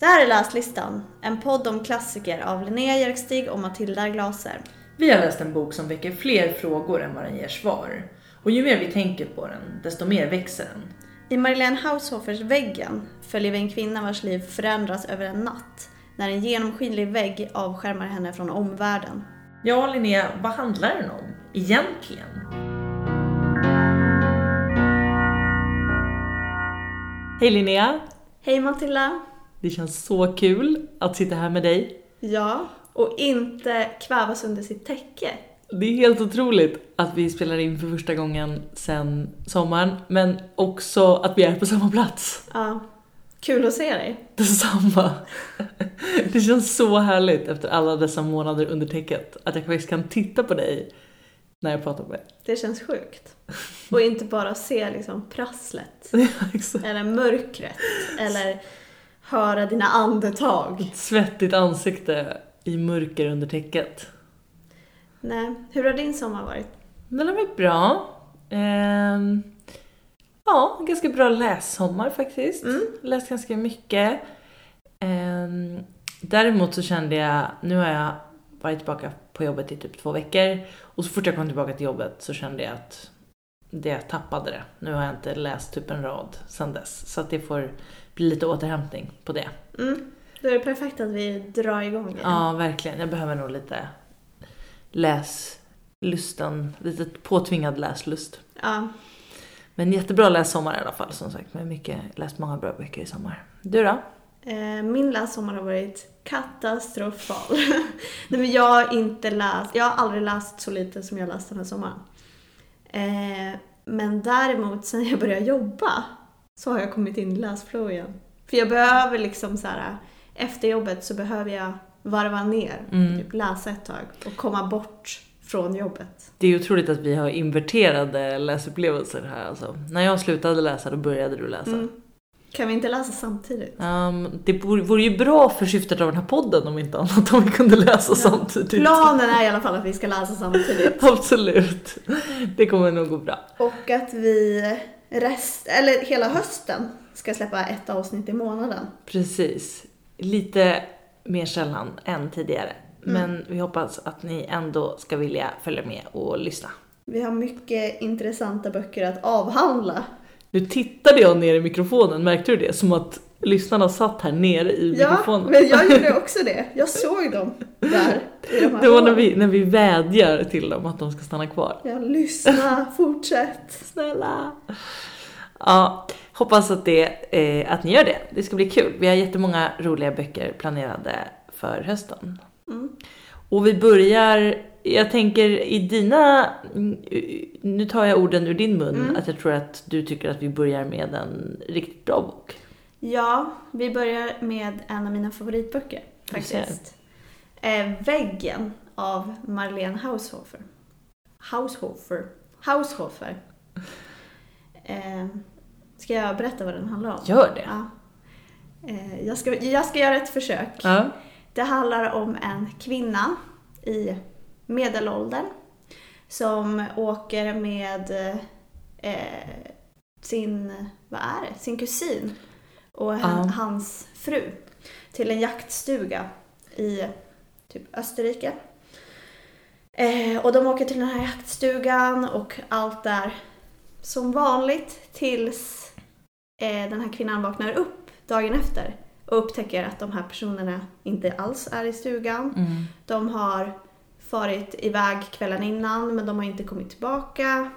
Det här är Läslistan, en podd om klassiker av Linnea Jerkstig och Matilda Glaser. Vi har läst en bok som väcker fler frågor än vad den ger svar. Och ju mer vi tänker på den, desto mer växer den. I Marlene Haushofers Väggen följer vi en kvinna vars liv förändras över en natt när en genomskinlig vägg avskärmar henne från omvärlden. Ja, Linnea, vad handlar den om? Egentligen? Hej Linnea! Hej Matilda! Det känns så kul att sitta här med dig. Ja, och inte kvävas under sitt täcke. Det är helt otroligt att vi spelar in för första gången sen sommaren, men också att vi är på samma plats. Ja, kul att se dig. Detsamma. Det känns så härligt efter alla dessa månader under täcket att jag faktiskt kan titta på dig när jag pratar med dig. Det känns sjukt. Och inte bara se liksom prasslet, Ja, eller mörkret, eller höra dina andetag. Ett svettigt ansikte i mörker under täcket. Nej, hur har din sommar varit? Den har varit bra. Ehm, ja, ganska bra lässommar faktiskt. Mm. Läst ganska mycket. Ehm, däremot så kände jag, nu har jag varit tillbaka på jobbet i typ två veckor och så fort jag kom tillbaka till jobbet så kände jag att det tappade det. Nu har jag inte läst typ en rad sedan dess så att det får bli lite återhämtning på det. Mm. Då är det perfekt att vi drar igång igen. Ja, verkligen. Jag behöver nog lite läslusten, lite påtvingad läslust. Ja. Men jättebra lässommar i alla fall som sagt. Med mycket, läst många bra böcker i sommar. Du då? Eh, Min lässommar har varit katastrofal. Nej, men jag har inte läst, jag har aldrig läst så lite som jag läst den här sommaren. Eh, Men däremot sen jag började jobba så har jag kommit in i läsflow igen. För jag behöver liksom så här, efter jobbet så behöver jag varva ner, Mm. typ läsa ett tag och komma bort från jobbet. Det är otroligt att vi har inverterade läsupplevelser här alltså. När jag slutade läsa då började du läsa. Mm. Kan vi inte läsa samtidigt? Um, det vore, ju bra för syftet av den här podden om inte annat om vi kunde läsa samtidigt. Planen är i alla fall att vi ska läsa samtidigt. Absolut. Det kommer nog gå bra. Och att vi rest, eller hela hösten ska släppa ett avsnitt i månaden. Precis. Lite mer sällan än tidigare. Men vi hoppas att ni ändå ska vilja följa med och lyssna. Vi har mycket intressanta böcker att avhandla. Nu tittade jag ner i mikrofonen, märkte du det? Som att lyssnarna satt här nere i Ja, mikrofonen. men jag gjorde också det. Jag såg dem där. I de här Det var när vi, när vi vädjar till dem att de ska stanna kvar. Ja, lyssna, fortsätt. Snälla! Ja, hoppas att, det, eh, att ni gör det. Det ska bli kul. Vi har jättemånga roliga böcker planerade för hösten. Mm. Och vi börjar, jag tänker i dina, nu tar jag orden ur din mun, Mm. att jag tror att du tycker att vi börjar med en riktigt bra bok. Ja, vi börjar med en av mina favoritböcker faktiskt. Eh, Väggen av Marlene Haushofer. Haushofer. Haushofer. Eh, ska jag berätta vad den handlar om? Gör det! Ja. Eh, jag, ska, jag ska göra ett försök. Ja. Det handlar om en kvinna i medelåldern som åker med eh, sin, vad är det, sin kusin och Ja. hans fru till en jaktstuga i typ Österrike. Eh, och de åker till den här jaktstugan och allt är som vanligt tills eh, den här kvinnan vaknar upp dagen efter och upptäcker att de här personerna inte alls är i stugan. Mm. De har farit iväg kvällen innan men de har inte kommit tillbaka.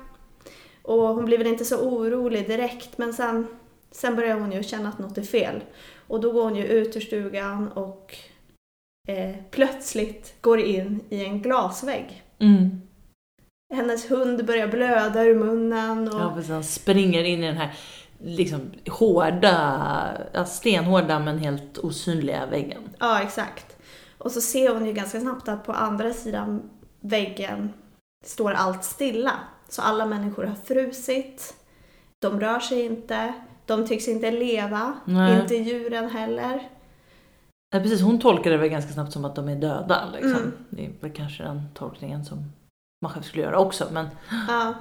Och hon blir väl inte så orolig direkt men sen, sen börjar hon ju känna att något är fel. Och då går hon ju ut ur stugan och eh, plötsligt går in i en glasvägg. Mm. Hennes hund börjar blöda ur munnen och Ja, precis. Han springer in i den här liksom hårda, stenhårda men helt osynliga väggen. Ja, exakt. Och så ser hon ju ganska snabbt att på andra sidan väggen står allt stilla. Så alla människor har frusit, de rör sig inte, de tycks inte leva, Nej. inte djuren heller. Ja, precis, hon tolkar det väl ganska snabbt som att de är döda. Liksom. Mm. Det är väl kanske den tolkningen som man själv skulle göra också. Men Ja.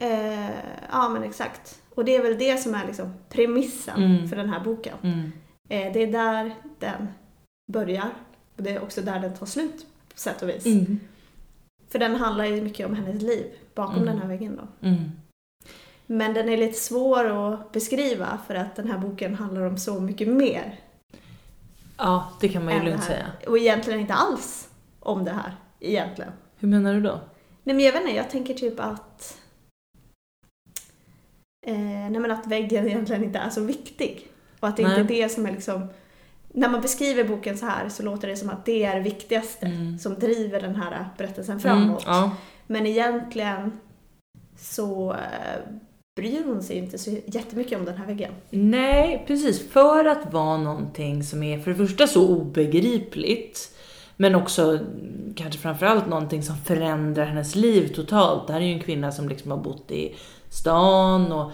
Eh, ja, men exakt. Och det är väl det som är liksom premissen Mm. för den här boken. mm, Eh, det är där den börjar. Och det är också där den tar slut på sätt och vis. Mm. För den handlar ju mycket om hennes liv bakom Mm. den här väggen då. Men den är lite svår att beskriva för att den här boken handlar om så mycket mer. Ja, det kan man ju lugnt säga. Och egentligen inte alls om det här, egentligen. Hur menar du då? Nej men jag vet inte, jag tänker typ att... Eh, nej men att väggen egentligen inte är så viktig. Och att det Nej. inte är det som är liksom... När man beskriver boken så här så låter det som att det är det viktigaste Mm. som driver den här berättelsen framåt. Mm, ja. Men egentligen så eh, bryr hon sig inte så jättemycket om den här väggen. Nej, precis. För att vara någonting som är för det första så obegripligt, men också mm, kanske framförallt någonting som förändrar hennes liv totalt. Det här är ju en kvinna som liksom har bott i stan och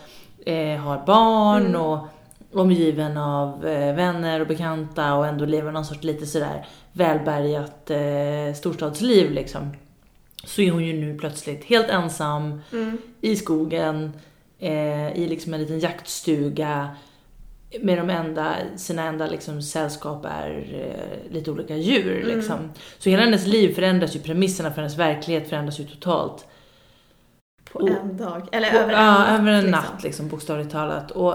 eh, har barn Mm. och omgiven av eh, vänner och bekanta och ändå lever någon sorts lite sådär välbärgat eh, storstadsliv liksom. Så är hon ju nu plötsligt helt ensam i skogen, eh, i liksom en liten jaktstuga med de enda, sina enda liksom sällskap är eh, lite olika djur. Mm. Liksom. Så hela hennes liv förändras ju, premisserna för hennes verklighet förändras ju totalt. På Och- en dag. Eller På- över en ja, natt. över en liksom. natt liksom, bokstavligt talat. Och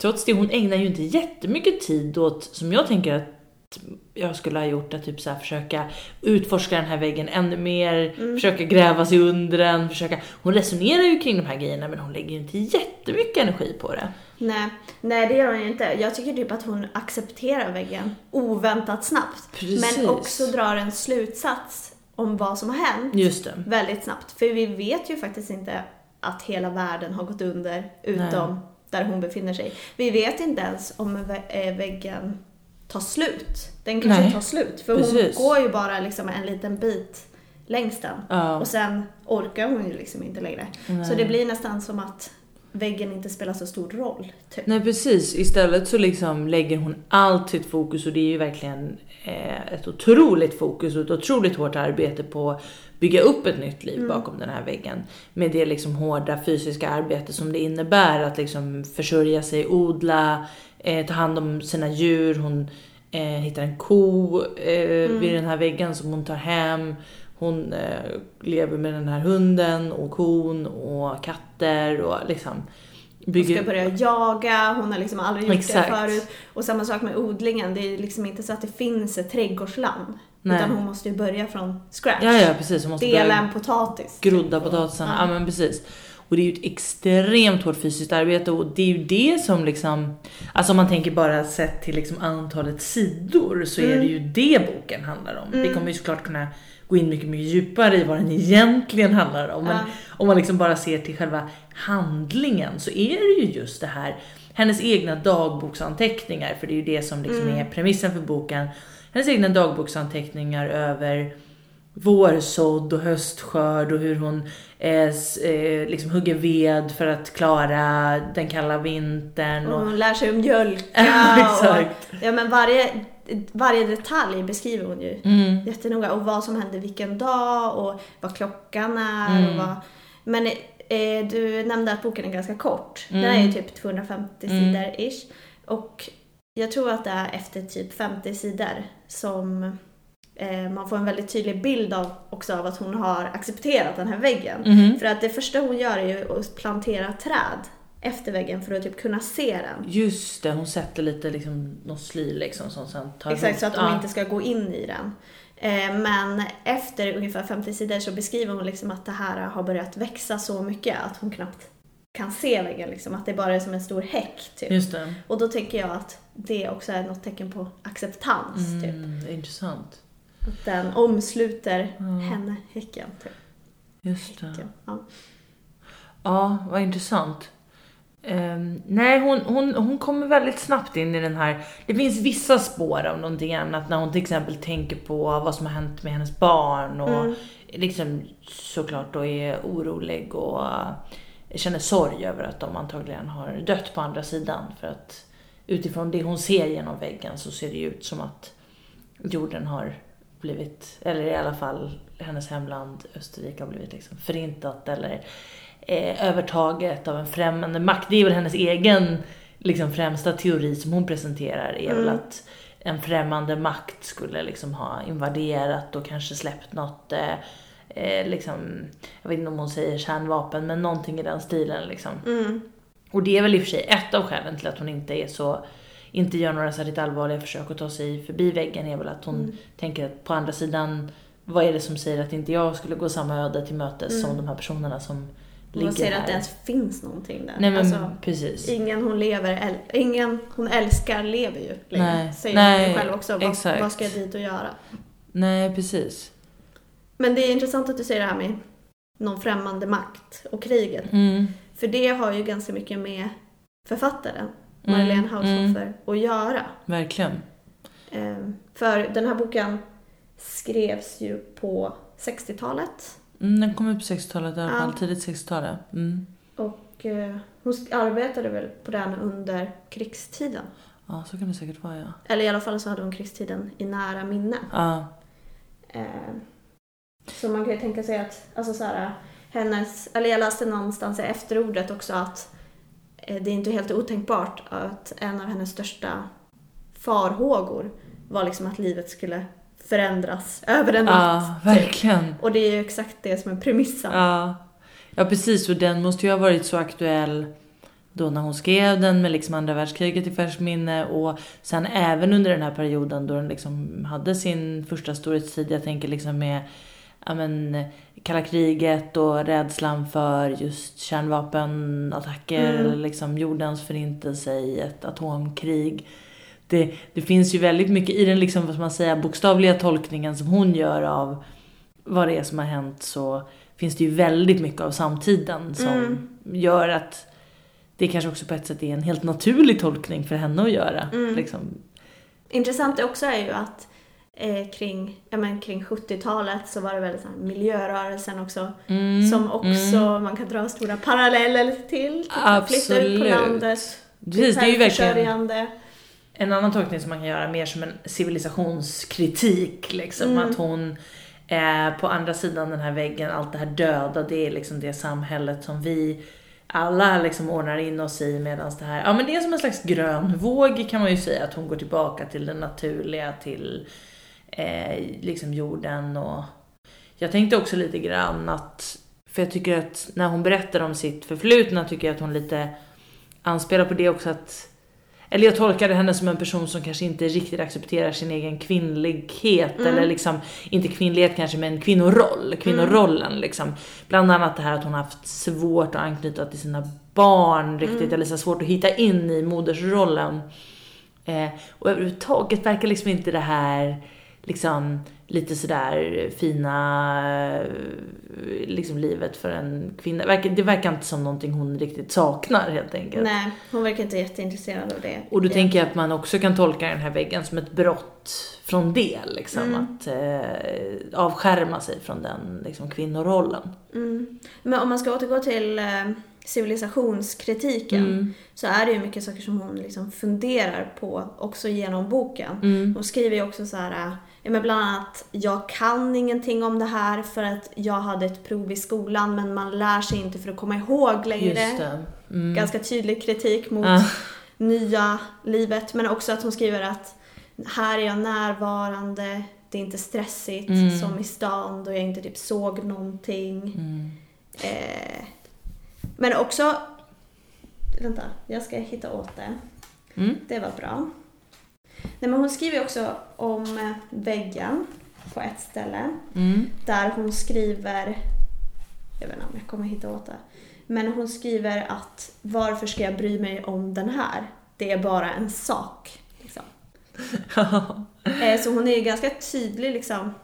trots det, hon ägnar ju inte jättemycket tid åt, som jag tänker att jag skulle ha gjort, att typ så här försöka utforska den här väggen ännu mer, Mm. försöka gräva sig under den, försöka... Hon resonerar ju kring de här grejerna men hon lägger ju inte jättemycket energi på det. Nej, nej, det gör hon ju inte. Jag tycker typ att hon accepterar väggen oväntat snabbt. Precis. Men också drar en slutsats om vad som har hänt Just det. väldigt snabbt. För vi vet ju faktiskt inte att hela världen har gått under utom där hon befinner sig. Vi vet inte ens om eh, väggen tar slut. Den kanske Nej, tar slut. För precis. hon går ju bara liksom en liten bit längs den. Ja. Och sen orkar hon ju liksom inte längre. Nej. Så det blir nästan som att väggen inte spelar så stor roll. Typ. Nej precis, istället så liksom lägger hon allt sitt fokus och det är ju verkligen eh, ett otroligt fokus och ett otroligt hårt arbete på att bygga upp ett nytt liv Mm. bakom den här väggen. Med det liksom hårda fysiska arbete som det innebär att liksom försörja sig, odla, eh, ta hand om sina djur. Hon eh, hittar en ko eh, vid den här väggen som hon tar hem. Hon eh, lever med den här hunden och kon och katter och liksom Hon ska börja jaga, hon har liksom aldrig gjort Exakt. det förut. Och samma sak med odlingen, det är liksom inte så att det finns ett trädgårdsland. Nej. Utan hon måste ju börja från scratch. Ja, ja precis. Hon måste Dela börja en potatis. grodda potatisen. Ja. Ja. men precis. Och det är ju ett extremt hårt fysiskt arbete och det är ju det som liksom, alltså om man tänker bara sett till liksom antalet sidor så är Mm. det ju det boken handlar om. Vi Mm. kommer ju såklart kunna gå in mycket, mycket djupare i vad den egentligen handlar om. Men Ja. om man liksom bara ser till själva handlingen så är det ju just det här, hennes egna dagboksanteckningar, för det är ju det som liksom Mm. är premissen för boken. Hennes egna dagboksanteckningar över vårsådd och höstskörd och hur hon eh, liksom hugger ved för att klara den kalla vintern. Och Och, hon lär sig att mjölka. Exakt. Och, ja, men varje, varje detalj beskriver hon ju mm, jättenoga. Och vad som händer vilken dag och vad klockan är. Mm. Och vad, men eh, du nämnde att boken är ganska kort. Den Mm. är ju typ 250 Mm. sidor ish. Och jag tror att det är efter typ 50 sidor som man får en väldigt tydlig bild av också av att hon har accepterat den här väggen. mhm. För att det första hon gör är ju att plantera träd efter väggen för att typ kunna se den. Just det, hon sätter lite liksom något sly liksom som sen tar Exakt, rot. så att de Ja. inte ska gå in i den. Eh, Men efter ungefär 50 sidor så beskriver hon liksom att det här har börjat växa så mycket att hon knappt kan se väggen. Liksom, att det bara är som en stor häck. Typ. Just det. Och då tänker jag att det också är något tecken på acceptans. Typ. Mm, är intressant. Att den omsluter Ja. henne, häcken. Typ. Just det. Häcken, Ja. Ja, vad intressant. Ehm, nej, hon, hon, hon kommer väldigt snabbt in i den här... Det finns vissa spår av någonting annat när hon till exempel tänker på vad som har hänt med hennes barn och Mm. liksom såklart då är orolig och eh, känner sorg över att de antagligen har dött på andra sidan. För att utifrån det hon ser genom väggen så ser det ut som att jorden har blivit, eller i alla fall hennes hemland Österrike har blivit liksom förintat eller eh, övertaget av en främmande makt. Det är väl hennes egen liksom främsta teori som hon presenterar är väl Mm. att en främmande makt skulle liksom ha invaderat och kanske släppt något, eh, eh, liksom, jag vet inte om hon säger kärnvapen, men någonting i den stilen liksom. Mm. Och det är väl i och för sig ett av skälen till att hon inte är så, inte gör några särskilt allvarliga försök att ta sig förbi väggen är väl att hon Mm. tänker att på andra sidan, vad är det som säger att inte jag skulle gå samma öde till mötes Mm. som de här personerna som Man ligger ser här. att det ens finns någonting där. Nej men Alltså, precis. ingen hon lever, ingen hon älskar lever ju längre. Nej. Säger Nej, hon själv också. Vad, vad ska jag dit och göra? Nej precis. Men det är intressant att du säger det här med någon främmande makt och kriget. Mm. För det har ju ganska mycket med författaren, Marlene Haushofer, att göra. Verkligen. Eh, För den här boken skrevs ju på 60-talet. Mm, den kom ut på 60-talet i alla fall, tidigt 60-talet. Mm. Och eh, hon arbetade väl på den under krigstiden. Ja, så kan det säkert vara ja. Eller i alla fall så hade hon krigstiden i nära minne. Ja, Eh, Så man kan ju tänka sig att, alltså så här, hennes, eller jag läste någonstans i efterordet också att det är inte helt otänkbart att en av hennes största farhågor var liksom att livet skulle förändras över en ja natt. typ. verkligen. Och det är ju exakt det som är premissen. Ja. ja, precis. Och den måste ju ha varit så aktuell då när hon skrev den med liksom andra världskriget i färskt minne och sen även under den här perioden då den liksom hade sin första storhetstid. Jag tänker liksom med ja, men, kalla kriget och rädslan för just kärnvapenattacker Mm. liksom jordens förintelse i ett atomkrig. Det, det finns ju väldigt mycket i den liksom, vad ska man säga, bokstavliga tolkningen som hon gör av vad det är som har hänt så finns det ju väldigt mycket av samtiden som Mm. gör att det kanske också på ett sätt är en helt naturlig tolkning för henne att göra. Mm. Liksom. Intressant också är ju att eh, kring, ja, men kring 70-talet så var det väldigt så här, miljörörelsen också Mm, som också mm. man kan dra stora paralleller till. Typ att Flytta ut på Absolut. landet, Precis, det är ju verkligen en annan tolkning som man kan göra mer som en civilisationskritik. Liksom. Mm. Att hon eh, på andra sidan den här väggen, allt det här döda, det är liksom det samhället som vi alla liksom ordnar in oss i medan det här, ja men det är som en slags grön våg kan man ju säga att hon går tillbaka till det naturliga, till eh, liksom jorden och jag tänkte också lite grann att, för jag tycker att när hon berättar om sitt förflutna tycker jag att hon lite anspelar på det också att eller jag tolkade henne som en person som kanske inte riktigt accepterar sin egen kvinnlighet. Mm. Eller liksom, inte kvinnlighet kanske men kvinnoroll. Kvinnorollen liksom. Bland annat det här att hon har haft svårt att anknyta till sina barn riktigt. Mm. Eller så svårt att hitta in i modersrollen. Eh, och överhuvudtaget verkar liksom inte det här liksom lite sådär fina liksom livet för en kvinna. Det verkar inte som någonting hon riktigt saknar helt enkelt. Nej, hon verkar inte jätteintresserad av det. Och då tänker jag att man också kan tolka den här väggen som ett brott från det. Liksom, Mm. Att eh, avskärma sig från den liksom, kvinnorollen. Mm. Men om man ska återgå till eh, civilisationskritiken Mm. så är det ju mycket saker som hon liksom funderar på också genom boken. Mm. Hon skriver ju också så här, men bland annat, jag kan ingenting om det här för att jag hade ett prov i skolan men man lär sig inte för att komma ihåg längre. Mm. Ganska tydlig kritik mot Ja. nya livet men också att hon skriver att här är jag närvarande, det är inte stressigt Mm. som i stan då jag inte typ såg någonting. Mm. Eh, men också, vänta, jag ska hitta åt det. Mm. Det var bra. Nej, men hon skriver också om eh, väggen på ett ställe. Mm. Där hon skriver, jag vet inte om jag kommer hitta åt det. Men hon skriver att varför ska jag bry mig om den här? Det är bara en sak. Liksom. Eh, så hon är ju ganska tydlig liksom.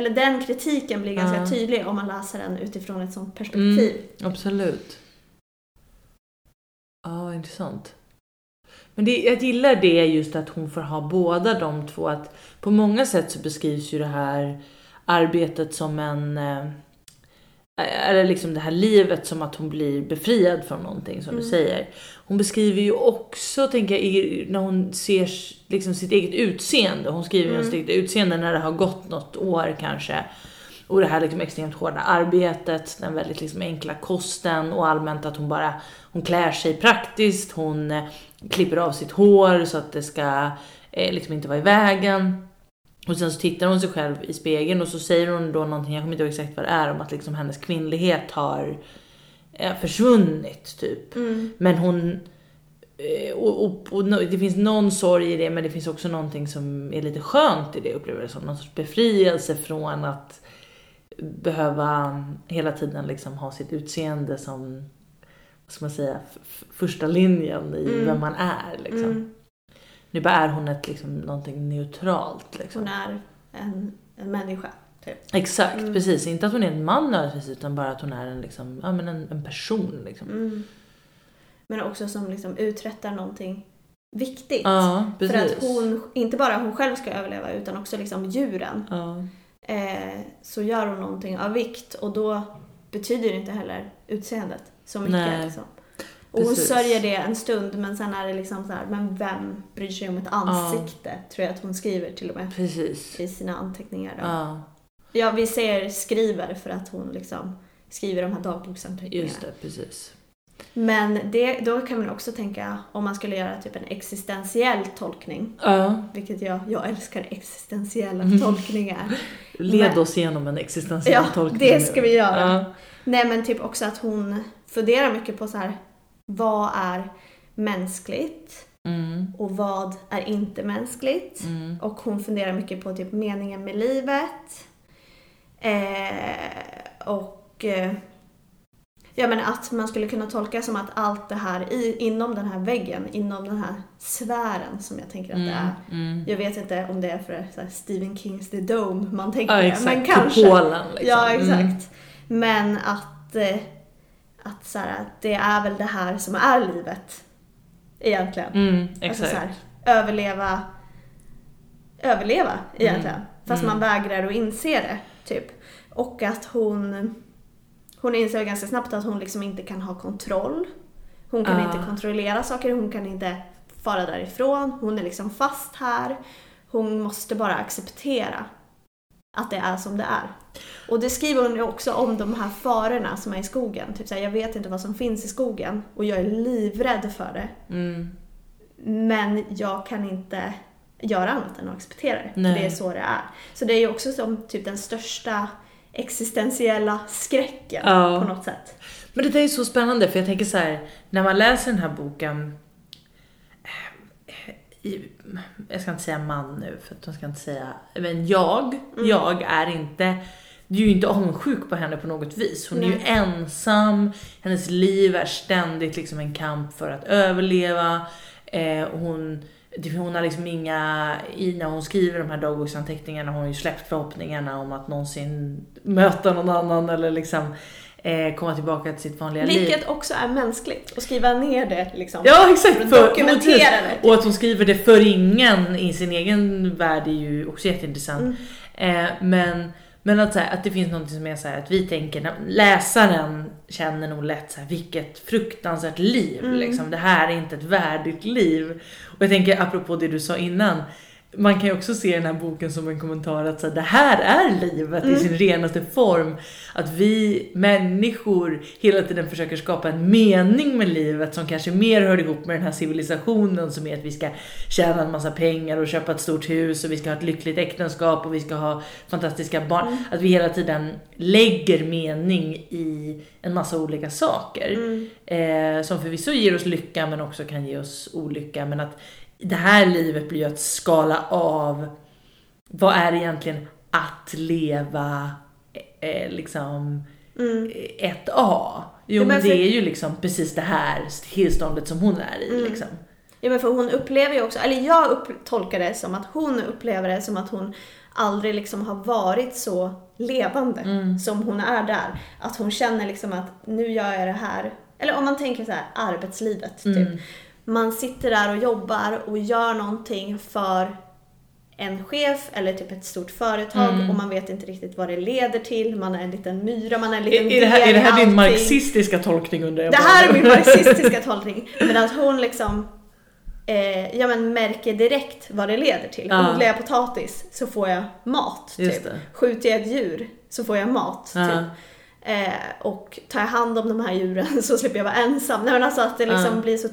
Eller den kritiken blir ganska Ja. tydlig om man läser den utifrån ett sånt perspektiv. Absolut. Ja, vad intressant. Men det, jag gillar det just att hon får ha båda de två. Att på många sätt så beskrivs ju det här arbetet som en... eh, Eller liksom det här livet som att hon blir befriad från någonting som du Mm. säger. Hon beskriver ju också, tänker jag, när hon ser liksom sitt eget utseende. Hon skriver ju om Mm. sitt eget utseende när det har gått något år kanske. Och det här liksom extremt hårda arbetet, den väldigt liksom enkla kosten och allmänt att hon bara, hon klär sig praktiskt, hon eh, klipper av sitt hår så att det ska eh, liksom inte vara i vägen. Och sen så tittar hon sig själv i spegeln och så säger hon då någonting, jag kommer inte ihåg exakt vad det är, om att liksom hennes kvinnlighet har eh, försvunnit typ. Mm. Men hon eh, och, och, och det finns någon sorg i det men det finns också någonting som är lite skönt i det upplever jag som. Någon sorts befrielse från att behöva hela tiden liksom ha sitt utseende som, ska man säga, första linjen i Mm. vem man är. Liksom. Mm. Nu bara är hon ett, liksom, någonting neutralt. Liksom. Hon är en, en människa. Typ. Exakt, Mm. precis. Inte att hon är en man nödvändigtvis utan bara att hon är en, liksom, ja, men en, en person. Liksom. Mm. Men också som liksom uträttar någonting viktigt. Ja, För att hon, inte bara hon själv ska överleva utan också liksom djuren. Ja. Eh, så gör hon någonting av vikt och då betyder inte heller utseendet så mycket. Nej, Liksom. Och hon precis. sörjer det en stund men sen är det liksom så här, men vem bryr sig om ett ansikte? Tror jag att hon skriver till och med Precis. i sina anteckningar. Då. Ja, Ja, vi säger skriver för att hon liksom skriver de här dagboksanteckningarna. just det, precis. Men det, då kan man också tänka om man skulle göra typ en existentiell tolkning, Ja, vilket jag, jag älskar existentiella Mm. tolkningar. led Men- oss igenom en existentiell Ja, tolkning. det nu. ska vi göra. Ja. Nej men typ också att hon funderar mycket på så här, vad är mänskligt Mm, och vad är inte mänskligt? mm, Och hon funderar mycket på typ meningen med livet. Eh, och eh, ja men att man skulle kunna tolka som att allt det här i, inom den här väggen, inom den här sfären som jag tänker att det är. mm, mm. Jag vet inte om det är för så här, Stephen Kings The Dome man tänker Ja, exakt. men kanske. Kupolen liksom. Ja, Mm. exakt. Men att, eh, att så här, det är väl det här som är livet. Egentligen. Mm, Alltså exakt. så här, överleva, överleva egentligen. Fast Mm. man vägrar att inse det, typ. Och att hon, hon inser ganska snabbt att hon liksom inte kan ha kontroll. Hon kan Ah. inte kontrollera saker, hon kan inte fara därifrån. Hon är liksom fast här. Hon måste bara acceptera att det är som det är. Och det skriver hon ju också om de här farorna som är i skogen. Typ såhär, jag vet inte vad som finns i skogen och jag är livrädd för det. Mm, Men jag kan inte göra annat än att acceptera det. Nej. det är så det är. Så det är ju också som typ den största existentiella skräcken Ja. på något sätt. Men det där är så spännande för jag tänker så här, när man läser den här boken jag ska inte säga man nu för att de ska inte säga, men jag, Mm. jag är inte, du är ju inte avundsjuk på henne på något vis. Hon är ju Nej. ensam, hennes liv är ständigt liksom en kamp för att överleva. Eh, hon, hon har liksom inga, i när hon skriver de här dagboksanteckningarna har hon ju släppt förhoppningarna om att någonsin möta någon annan eller liksom eh, komma tillbaka till sitt vanliga liv. Vilket också är mänskligt. Att skriva ner det liksom. Ja exakt! För att För, dokumentera det. Och att hon skriver det för ingen i sin egen värld är ju också jätteintressant. Mm. Eh, men, men att, så här, att det finns något som är så här, att vi tänker, läsaren känner nog lätt så här, vilket fruktansvärt liv. Mm. Liksom. Det här är inte ett värdigt liv. Och jag tänker apropå det du sa innan, man kan ju också se den här boken som en kommentar att så här, det här är livet i Mm. sin renaste form. Att vi människor hela tiden försöker skapa en mening med livet som kanske mer hör ihop med den här civilisationen som är att vi ska tjäna en massa pengar och köpa ett stort hus och vi ska ha ett lyckligt äktenskap och vi ska ha fantastiska barn. Mm. Att vi hela tiden lägger mening i en massa olika saker. Mm. Eh, som förvisso ger oss lycka men också kan ge oss olycka. Men att det här livet blir ju att skala av vad är egentligen att leva eh, liksom Mm. 1A? Jo Ja, men men för- det är ju liksom precis det här tillståndet som hon är i Mm. liksom. Ja men för hon upplever ju också, eller jag upp, tolkar det som att hon upplever det som att hon aldrig liksom har varit så levande Mm. som hon är där. Att hon känner liksom att nu gör jag det här, eller om man tänker så här arbetslivet typ. Man sitter där och jobbar och gör någonting för en chef eller typ ett stort företag Mm. och man vet inte riktigt vad det leder till. Man är en liten myra, man är en Är, liten är, det här, del är det här din allting. marxistiska tolkning undrar jag Det här är min marxistiska tolkning. Men att hon liksom eh, ja, men märker direkt vad det leder till. Ja. Odlar jag potatis så får jag mat. Typ. Skjuter jag ett djur så får jag mat. Ja. Typ. Eh, och tar jag hand om de här djuren så slipper jag vara ensam. Nej, men alltså att det liksom Ja. blir så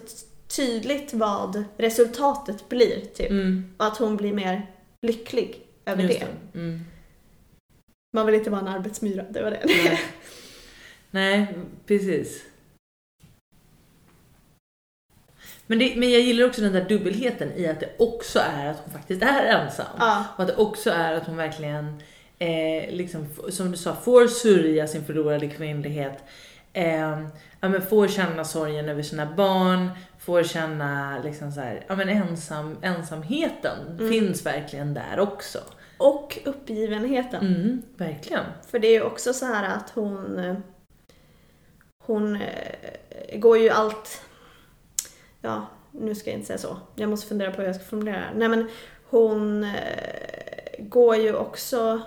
tydligt vad resultatet blir. Typ. Mm, Och att hon blir mer lycklig över just det. det. Mm. Man vill inte vara en arbetsmyra, det var det. Nej. Nej, precis. Men, det, men jag gillar också den där dubbelheten i att det också är att hon faktiskt är ensam. Ja, Och att det också är att hon verkligen, eh, liksom, som du sa, får sörja sin förlorade kvinnlighet. Eh, ja, men får känna sorgen över sina barn, får känna liksom så här, ja, men ensam, ensamheten Mm. finns verkligen där också. och uppgivenheten. Mm, verkligen. För det är ju också så här att hon... Hon eh, går ju allt... Ja, nu ska jag inte säga så. Jag måste fundera på hur jag ska formulera det. Nej men hon eh, går ju också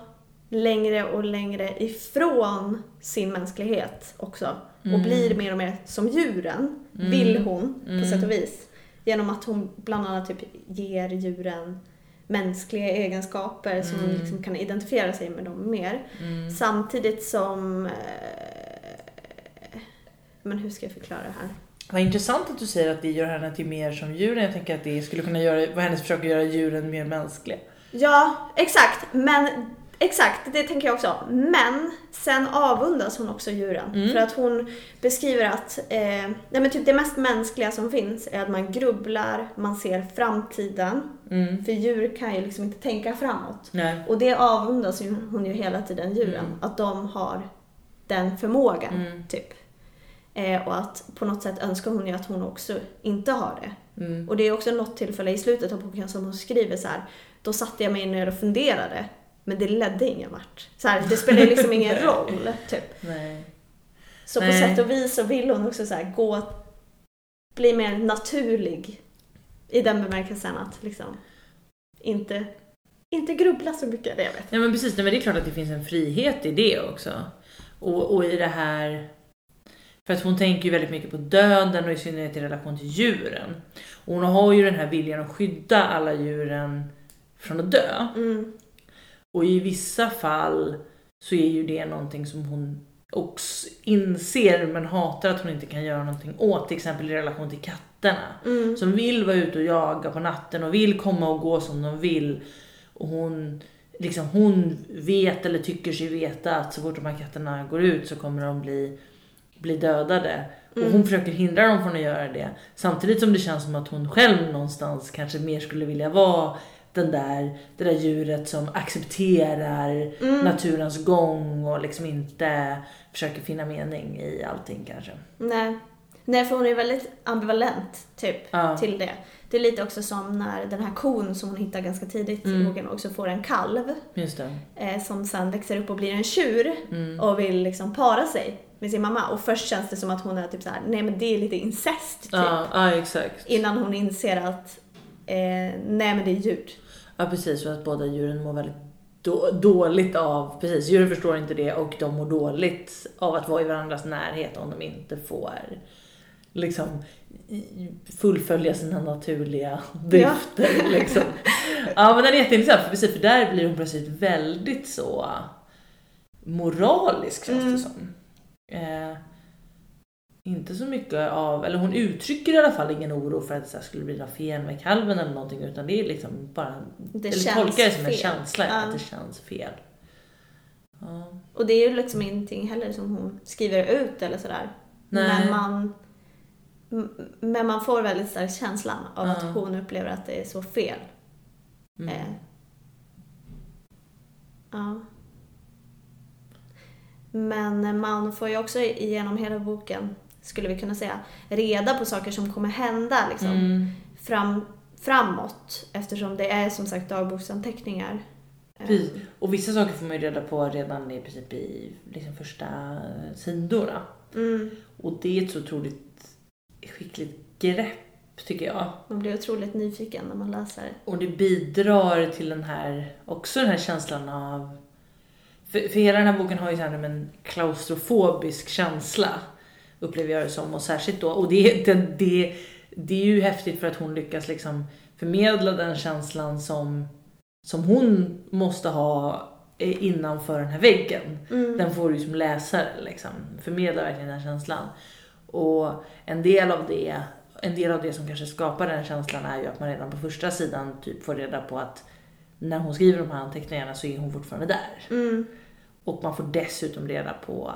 längre och längre ifrån sin mänsklighet också. Och Mm. blir mer och mer som djuren, Mm. vill hon på Mm. sätt och vis. Genom att hon bland annat typ ger djuren mänskliga egenskaper som hon Mm. liksom kan identifiera sig med dem mer. Mm. Samtidigt som... Eh, men hur ska jag förklara det här? Vad intressant att du säger att det gör henne till mer som djuren. Jag tänker att det skulle kunna göra, vara hennes försök att göra djuren mer mänskliga. Ja, exakt. Men exakt, det tänker jag också. Men sen avundas hon också djuren. Mm. För att hon beskriver att eh, nej men typ det mest mänskliga som finns är att man grubblar, man ser framtiden. Mm. För djur kan ju liksom inte tänka framåt. Nej. Och det avundas ju hon ju hela tiden djuren. Mm. Att de har den förmågan. Mm. Typ. Eh, och att på något sätt önskar hon ju att hon också inte har det. Mm. Och det är också något tillfälle i slutet av boken som hon skriver så här. Då satte jag mig ner och funderade. Men det ledde ingen vart. Så här, det spelar ju liksom ingen roll. Typ. Nej. Så på Nej. sätt och vis så vill hon också så här, gå, bli mer naturlig. I den bemärkelsen att liksom inte, inte grubbla så mycket. Det jag vet. Ja men precis, men det är klart att det finns en frihet i det också. Och, och i det här... För att hon tänker ju väldigt mycket på döden och i synnerhet i relation till djuren. Och hon har ju den här viljan att skydda alla djuren från att dö. Mm. Och i vissa fall så är ju det någonting som hon också inser men hatar att hon inte kan göra någonting åt. Till exempel i relation till katterna. Mm. Som vill vara ute och jaga på natten och vill komma och gå som de vill. Och hon, liksom, hon vet eller tycker sig veta att så fort de här katterna går ut så kommer de bli, bli dödade. Och hon försöker hindra dem från att göra det. Samtidigt som det känns som att hon själv någonstans kanske mer skulle vilja vara den där, det där djuret som accepterar Mm. naturens gång och liksom inte försöker finna mening i allting kanske. Nej. Nej, för hon är väldigt ambivalent typ Ja. till det. Det är lite också som när den här kon som hon hittar ganska tidigt i Mm. boken också får en kalv eh, som sen växer upp och blir en tjur Mm. och vill liksom para sig med sin mamma. Och först känns det som att hon är typ så här: nej men det är lite incest typ. Ja, ja, exakt. Innan hon inser att nej men det är djur. Ja precis, för att båda djuren mår väldigt då, dåligt av, precis, djuren förstår inte det och de mår dåligt av att vara i varandras närhet om de inte får liksom fullfölja sina naturliga drifter. Liksom. Ja men den är jätteintressant för precis för där blir hon plötsligt väldigt så moralisk känns Mm. det som. Eh, inte så mycket av, eller hon uttrycker i alla fall ingen oro för att det skulle bli något fel med kalven eller någonting utan det är liksom bara, Det eller tolkar det som en fel. känsla Ja. att det känns fel. Ja. Och det är ju liksom ingenting heller som hon skriver ut eller sådär. Nej. Men man, men man får väldigt stark känslan av Ja. att hon upplever att det är så fel. Mm. Eh. Ja. Men man får ju också genom hela boken, skulle vi kunna säga, reda på saker som kommer hända liksom, Mm. fram, framåt. Eftersom det är som sagt dagboksanteckningar. Eh, Precis. Och vissa saker får man ju reda på redan i princip i liksom första sidorna. Mm, Och det är ett så otroligt skickligt grepp tycker jag. man blir otroligt nyfiken när man läser. Och det bidrar till den här, också den här känslan av... För, för hela den här boken har ju så här en klaustrofobisk känsla. Upplever jag det som. Och särskilt då, och det, det, det det är ju häftigt för att hon lyckas liksom förmedla den känslan som, som hon måste ha eh, innanför den här väggen. Mm. Den får du som läsare liksom, förmedla verkligen den känslan. Och en del av det, en del av det som kanske skapar den känslan är ju att man redan på första sidan typ får reda på att när hon skriver de här anteckningarna så är hon fortfarande där. Mm. Och man får dessutom reda på,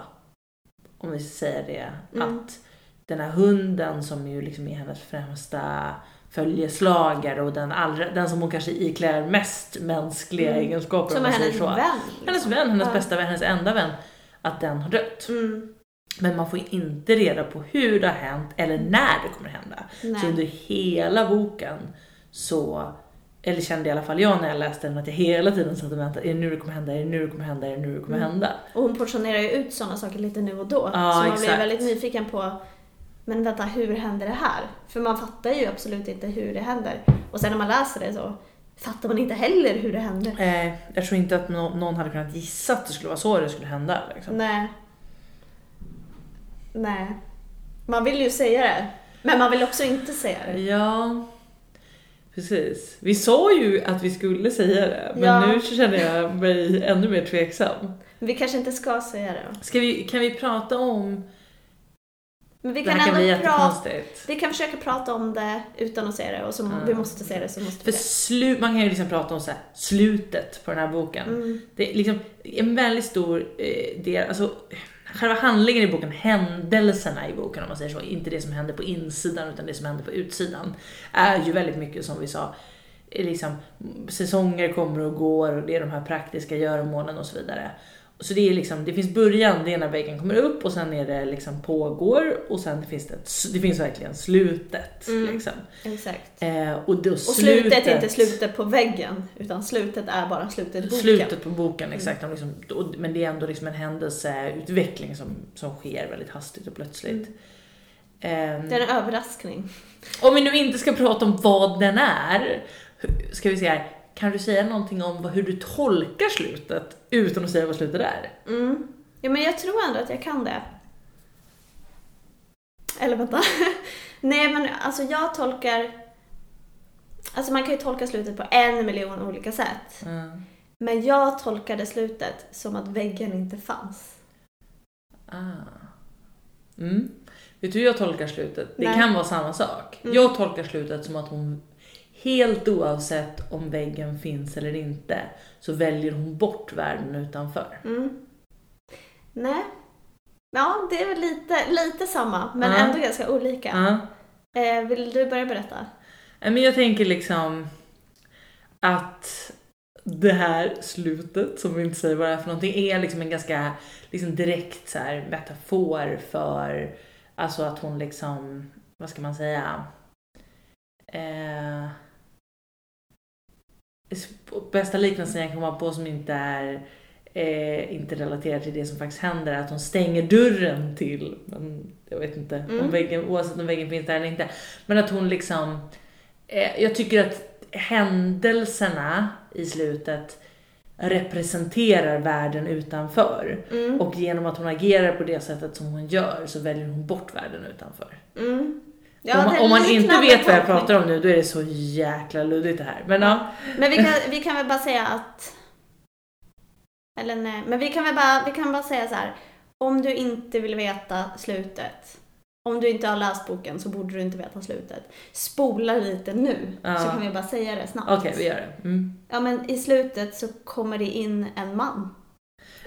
om vi ska säga det, Mm. att den här hunden som ju liksom är hennes främsta följeslagare och den, allra, den som hon kanske iklär mest mänskliga Mm. egenskaper Som om är säger hennes så. vän. liksom. Hennes vän, hennes Ja. bästa vän, hennes enda vän. Att den har dött. Mm. Men man får inte reda på hur det har hänt eller när det kommer hända. Så Nej. under hela boken så, eller kände i alla fall jag när jag läste den, att jag hela tiden satt och väntade. Är det nu det kommer hända? Är det nu det kommer hända? Är det nu det kommer Mm. hända? Och hon portionerar ju ut sådana saker lite nu och då. Ja, så man blir exakt. väldigt nyfiken på men vänta, hur händer det här? För man fattar ju absolut inte hur det händer. Och sen när man läser det så fattar man inte heller hur det händer. Eh, jag tror inte att nå- någon hade kunnat gissa att det skulle vara så det skulle hända. Liksom. Nej. Nej. Man vill ju säga det. Men man vill också inte säga det. Ja, precis. Vi sa ju att vi skulle säga det, men Ja. nu känner jag mig ännu mer tveksam. Men vi kanske inte ska säga det. Ska vi, kan vi prata om... Men vi det kan här kan bli jättekonstigt. Vi kan försöka prata om det utan att säga det och som Ja. vi måste säga det så måste vi det. slu, man kan ju liksom prata om så här, slutet på den här boken. Mm. Det är liksom en väldigt stor eh, del, alltså själva handlingen i boken, händelserna i boken om man säger så, inte det som händer på insidan utan det som händer på utsidan, är ju väldigt mycket som vi sa, liksom säsonger kommer och går och det är de här praktiska göromålen och så vidare. Så det är liksom, det finns början, det är när väggen kommer upp och sen är det liksom pågår och sen finns det, ett, det finns verkligen slutet. Mm. Liksom. Exakt. Eh, och, Och slutet är inte slutet på väggen, utan slutet är bara slutet i boken. Slutet på boken, exakt. Liksom, och- men det är ändå liksom en händelseutveckling som, som sker väldigt hastigt och plötsligt. Ehm, Det är en överraskning. Om vi nu inte ska prata om vad den är, ska vi här. Kan du säga någonting om hur du tolkar slutet utan att säga vad slutet är? Mm. Ja, men jag tror ändå att jag kan det. Eller vänta. Nej, men alltså jag tolkar... Alltså man kan ju tolka slutet på en miljon olika sätt. Mm. Men jag tolkade slutet som att väggen inte fanns. Ah. Mm. Vet du hur jag tolkar slutet? Det Nej. kan vara samma sak. Mm. Jag tolkar slutet som att hon helt oavsett om väggen finns eller inte så väljer hon bort världen utanför. Mm. Nej. Ja, det är väl lite, lite samma, men Ja. ändå ganska olika. Ja. Eh, vill du börja berätta? Nej, Men jag tänker liksom att det här slutet, som vi inte säger vad det är för någonting, är liksom en ganska liksom direkt så här metafor för alltså att hon liksom, vad ska man säga, eh, bästa liknelsen jag kan komma på som inte är eh, inte relaterat till det som faktiskt händer är att hon stänger dörren till, men jag vet inte om Mm. väggen, oavsett om väggen finns där eller inte, men att hon liksom, eh, jag tycker att händelserna i slutet representerar världen utanför. Mm. Och genom att hon agerar på det sättet som hon gör så väljer hon bort världen utanför. Mm. Om man, om man inte vet vad jag pratar om nu då är det så jäkla luddigt det här. Men ja. Men vi kan, vi kan väl bara säga att... Eller nej, men vi kan väl bara, vi kan bara säga så här. Om du inte vill veta slutet, om du inte har läst boken så borde du inte veta slutet. Spola lite nu, Ja. så kan vi bara säga det snabbt. Okej, vi gör det. Mm. Ja, men i slutet så kommer det in en man.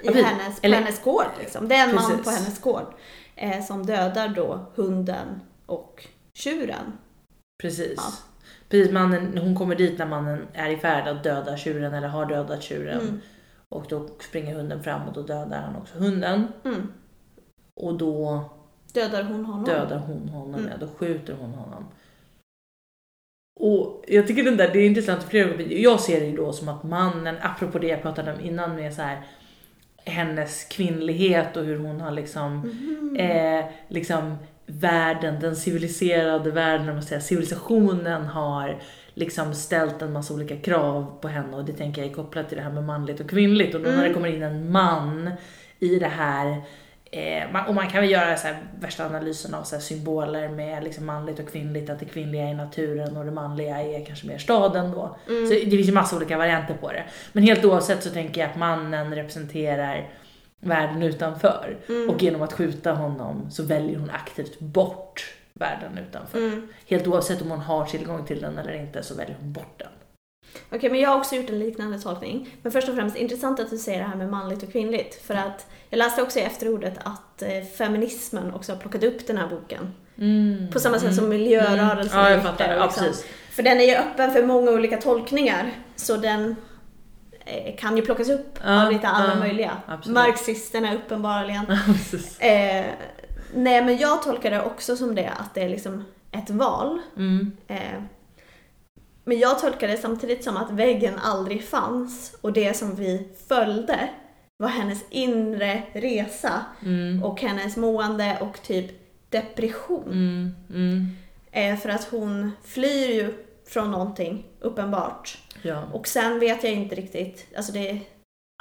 I Ja, precis. hennes, på Eller- hennes gård liksom. Det är en man Precis. på hennes gård. Eh, som dödar då hunden och tjuren. Precis. Ja. Precis, mannen, hon kommer dit när mannen är i färd att döda tjuren eller har dödat tjuren. Mm. Och då springer hunden fram och då dödar han också hunden. Mm. Och då Dödar hon honom? dödar hon honom, Mm. ja, då skjuter hon honom. Och jag tycker den där, det är intressant för flera gånger. Jag ser det ju då som att mannen, apropå det jag pratade om innan med så här hennes kvinnlighet och hur hon har liksom, Mhm. eh, liksom världen, den civiliserade världen, om man säger, civilisationen har liksom ställt en massa olika krav på henne och det tänker jag är kopplat till det här med manligt och kvinnligt och då när Mm. det kommer in en man i det här Eh, och man kan väl göra så här, värsta analysen av så symboler med liksom manligt och kvinnligt, att det kvinnliga är naturen och det manliga är kanske mer staden då. Mm. Så det finns ju massa olika varianter på det. Men helt oavsett så tänker jag att mannen representerar världen utanför. Mm. Och genom att skjuta honom så väljer hon aktivt bort världen utanför. Mm. Helt oavsett om hon har tillgång till den eller inte så väljer hon bort den. Okej, men jag har också gjort en liknande tolkning. Men först och främst, intressant att du säger det här med manligt och kvinnligt. För att jag läste också i efterordet att eh, feminismen också har plockat upp den här boken. På samma sätt som miljörörelsen Mm. Ja, jag fattar. det, Ja, liksom. precis. För den är ju öppen för många olika tolkningar. Så den kan ju plockas upp Ja, av lite alla ja, möjliga. absolut. Marxisterna uppenbarligen. Eh, nej, men jag tolkar det också som det, att det är liksom ett val. Mm. Eh, men jag tolkar det samtidigt som att väggen aldrig fanns och det som vi följde var hennes inre resa Mm. och hennes mående och typ depression. Mm. Mm. Eh, för att hon flyr ju från någonting, uppenbart. Ja. Och sen vet jag inte riktigt, alltså det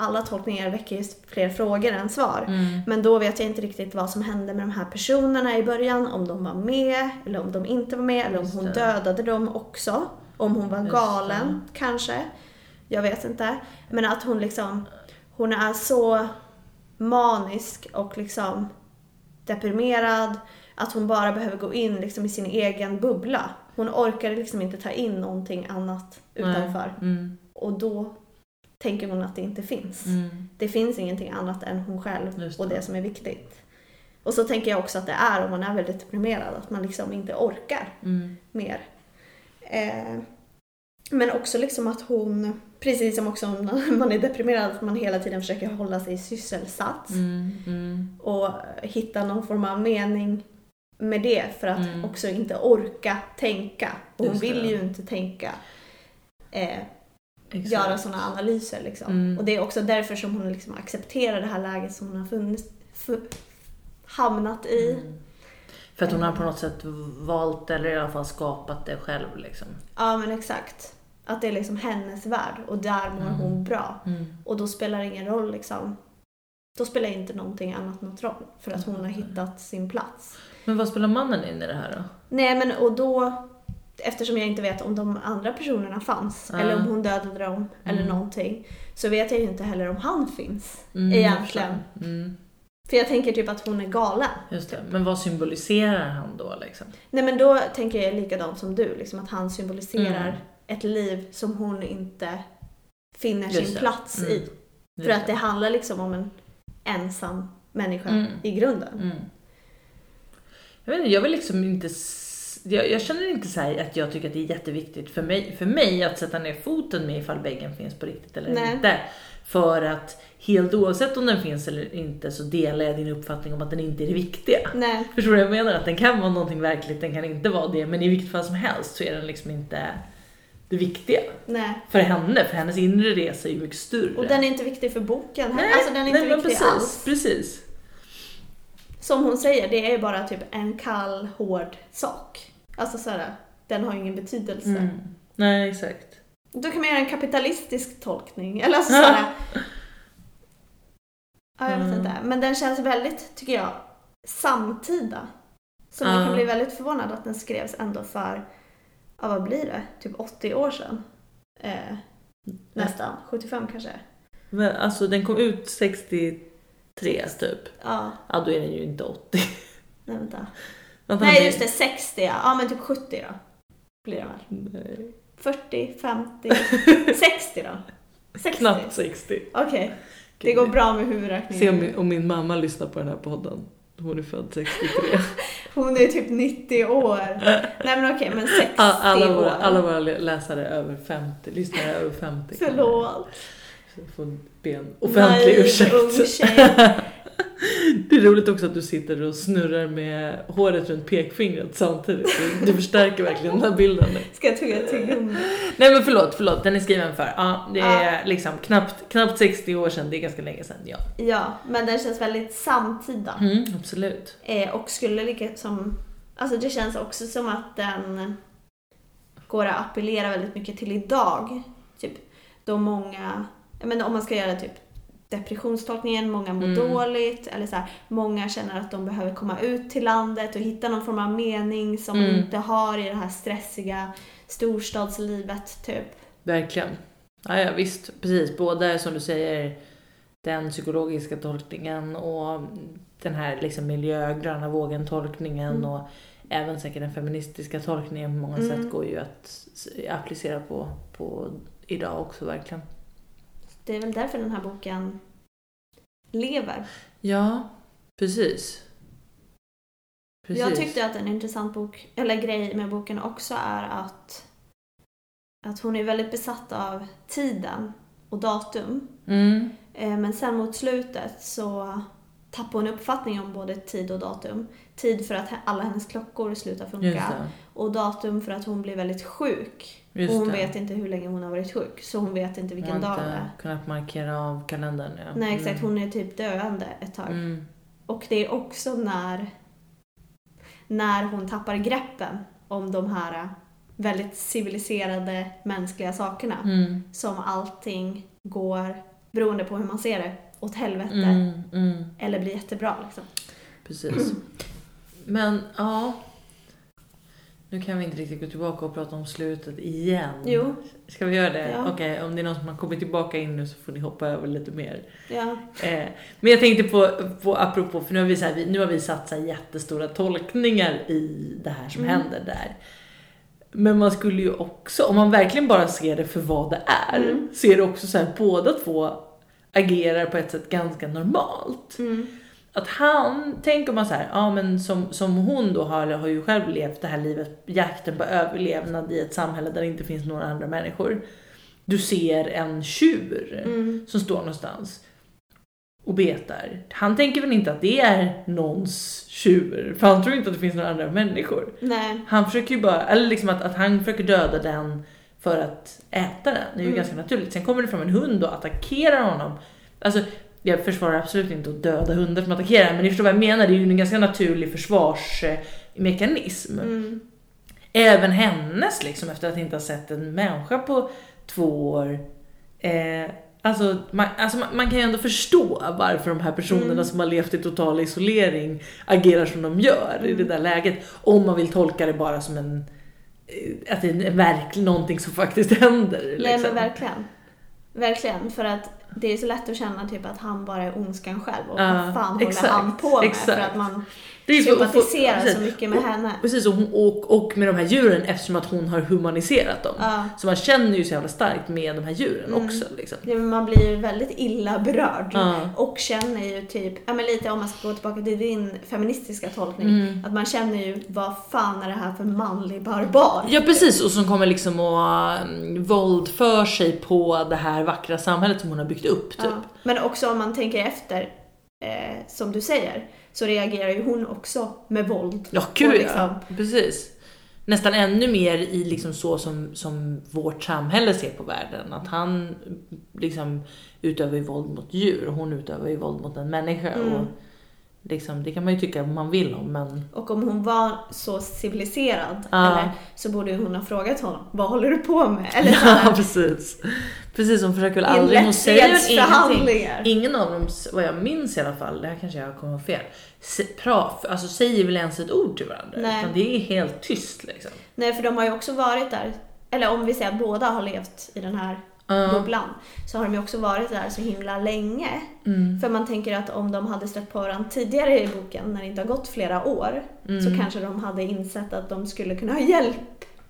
alla tolkningar väcker ju fler frågor än svar. Mm. Men då vet jag inte riktigt vad som hände med de här personerna i början. Om de var med, eller om de inte var med, eller om hon dödade dem också. Om hon var galen, kanske. Jag vet inte. Men att hon liksom, hon är så manisk och liksom deprimerad. Att hon bara behöver gå in liksom i sin egen bubbla. Hon orkar liksom inte ta in någonting annat utanför. Mm. Och då tänker hon att det inte finns. Mm. Det finns ingenting annat än hon själv Just och det. det som är viktigt. Och så tänker jag också att det är om man är väldigt deprimerad, att man liksom inte orkar Mm. mer. Eh, men också liksom att hon, precis som också när man är deprimerad, att man hela tiden försöker hålla sig sysselsatt Mm. Mm. och hitta någon form av mening med det för att Mm. också inte orka tänka. Och hon vill ju inte tänka. Eh, göra sådana analyser liksom. Mm. Och det är också därför som hon liksom accepterar det här läget som hon har funnits, fu- hamnat i. Mm. För att hon har på något sätt valt eller i alla fall skapat det själv liksom. Ja men exakt. Att det är liksom hennes värld och där mår Mm. hon bra. Mm. Och då spelar det ingen roll liksom. Då spelar inte någonting annat något roll. För att hon har Mm. hittat sin plats. Men vad spelar mannen in i det här då? Nej men och då, eftersom jag inte vet om de andra personerna fanns, Ja. eller om hon dödade dem, eller Mm. någonting, så vet jag ju inte heller om han finns. Mm, Egentligen. Mm. För jag tänker typ att hon är galen. Just det. Men vad symboliserar han då liksom? Nej men då tänker jag likadant som du, liksom att han symboliserar Mm. ett liv som hon inte finner Just sin det. plats Mm. i. Just För att det handlar liksom om en ensam människa Mm. i grunden. Jag vet inte, jag vill liksom inte... Jag, jag känner inte så att jag tycker att det är jätteviktigt för mig, för mig att sätta ner foten med ifall väggen finns på riktigt eller Nej. inte. För att helt oavsett om den finns eller inte så delar jag din uppfattning om att den inte är det viktiga. Nej, Förstår du vad jag menar? Att den kan vara någonting verkligt, den kan inte vara det. Men i vilket fall som helst så är den liksom inte det viktiga. nej. För henne, för hennes inre resa är ju mycket större. Och den är inte viktig för boken. Nej, alltså den är inte nej, viktig precis, alls. Precis. Som hon säger, det är bara typ en kall, hård sak. Alltså såhär, den har ju ingen betydelse. Mm. Nej, exakt. Då kan man göra en kapitalistisk tolkning. Eller alltså såhär. Ja, jag vet Mm. inte. Men den känns väldigt, tycker jag, samtida. Så man kan bli väldigt förvånad att den skrevs ändå för, ja vad blir det, typ 80 år sedan. Eh, nästan, 75 kanske. Men alltså den kom ut 63 typ. Ja, Ja, då är den ju inte 80. nej vänta. Vänta, Nej just det, 60 ja. Ja men typ 70 då. Blir det väl. Nej. 40, 50, 60 då. 60. Knappt 60. Okej, det går bra med Se om huvudräkningen. min, om min mamma lyssnar på den här podden. Hon är född 63. Hon är typ 90 år. Nej men okej, men 60 All- alla, år. våra, alla våra läsare är över 50, lyssnare är över 50. Förlåt. Får be en offentlig Nej, ursäkt. Det är roligt också att du sitter och snurrar med håret runt pekfingret samtidigt. Du, förstärker verkligen den här bilden. Ska jag tugga tuggummi? Nej men förlåt, förlåt, den är skriven för. Ja, det är liksom knappt, knappt 60 år sedan, det är ganska länge sedan. Ja. Ja, men den känns väldigt samtida. Mm, absolut. Eh, och skulle lika som... Alltså det känns också som att den går att appellera väldigt mycket till idag. Typ då många... Menar om man ska göra typ depressionstolkningen, många mår Mm. dåligt, eller så här, många känner att de behöver komma ut till landet och hitta någon form av mening som Mm. de inte har i det här stressiga storstadslivet, typ. Verkligen. Ja, ja visst, precis. Både som du säger den psykologiska tolkningen och den här liksom miljö, gröna vågen tolkningen Mm. och även säkert den feministiska tolkningen på många Mm. sätt går ju att applicera på, på idag också verkligen. Det är väl därför den här boken lever. Ja, precis. precis. Jag tyckte att en intressant bok, eller grej med boken också är att, att hon är väldigt besatt av tiden och datum. Mm, Eh, Men sen mot slutet så tappar hon uppfattning om både tid och datum. Tid för att alla hennes klockor slutar funka och datum för att hon blir väldigt sjuk. Just och hon det. vet inte hur länge hon har varit sjuk, så hon vet inte vilken Hon dag har det inte är. kunnat markera av kalendern. Ja. Nej exakt, Mm. hon är typ döende ett tag. Mm. Och det är också när, när hon tappar greppen om de här väldigt civiliserade mänskliga sakerna Mm. som allting går, beroende på hur man ser det, åt helvete Mm. Mm. eller blir jättebra liksom. Precis. Men ja. Nu kan vi inte riktigt gå tillbaka och prata om slutet igen. Jo, Ska vi göra det? Ja. Okej, om det är någon som har kommit tillbaka in nu så får ni hoppa över lite mer. ja. Eh, men jag tänkte på, på apropå, för nu har vi, så här, nu har vi satt så jättestora tolkningar i det här som Mm. händer där. Men man skulle ju också, om man verkligen bara ser det för vad det är, Mm. så är det också så här båda två agerar på ett sätt ganska normalt. Mm. Att han, tänker man så här, ja men som, som hon då har, har ju själv levt det här livet, jakten på överlevnad i ett samhälle där det inte finns några andra människor. Du ser en tjur Mm. som står någonstans och betar. Han tänker väl inte att det är någons tjur, för han tror inte att det finns några andra människor. Nej. Han försöker ju bara, eller liksom att, att han försöker döda den för att äta den. Det är ju Mm. ganska naturligt. Sen kommer det fram en hund och attackerar honom. Alltså, jag försvarar absolut inte att döda hundar som attackerar, men ni förstår vad jag menar. Det är ju en ganska naturlig försvarsmekanism. Mm. Även hennes liksom, efter att inte ha sett en människa på två år. Eh, alltså, man, alltså man, man kan ju ändå förstå varför de här personerna Mm. som har levt i total isolering agerar som de gör i det Mm. där läget. Om man vill tolka det bara som en att det är verkligen någonting som faktiskt händer. Nej Liksom. men verkligen. Verkligen, för att det är så lätt att känna typ att han bara är ondskan själv och Ja, vad fan exakt, håller han på med? exakt. För att man Det sympatiserar så mycket med Och- henne. Precis, och, och, och med de här djuren eftersom att hon har humaniserat dem. Ja. Så man känner ju så jävla starkt med de här djuren Mm. också. Liksom. Ja, men man blir ju väldigt illa berörd. Ja. Och känner ju typ, ja men lite om man ska gå tillbaka till din feministiska tolkning, Mm. att man känner ju vad fan är det här för manlig barbar? Ja precis, och som kommer liksom att um, våldför sig på det här vackra samhället som hon har byggt upp typ. Ja. Men också om man tänker efter, eh, som du säger, så reagerar ju hon också med våld. Ja, gud liksom- ja. Precis. Nästan ännu mer i liksom så som, som vårt samhälle ser på världen. Att han liksom utövar ju våld mot djur och hon utövar ju våld mot en människa. Mm. Och liksom, det kan man ju tycka man vill om men Och om hon var så civiliserad, Ja. eller, så borde hon ha frågat honom, vad håller du på med? Eller så Ja precis. Precis, hon försöker väl aldrig, hon säger ingenting. Ingen av dem, vad jag minns i alla fall, det här kanske jag kommer fel, se- pra, alltså säger väl ens ett ord till varandra. Nej. Utan det är helt tyst liksom. Nej, för de har ju också varit där, eller om vi säger att båda har levt i den här Ja. bubblan, så har de ju också varit där så himla länge. Mm. För man tänker att om de hade stött på varandra tidigare i boken, när det inte har gått flera år, Mm. så kanske de hade insett att de skulle kunna ha hjälp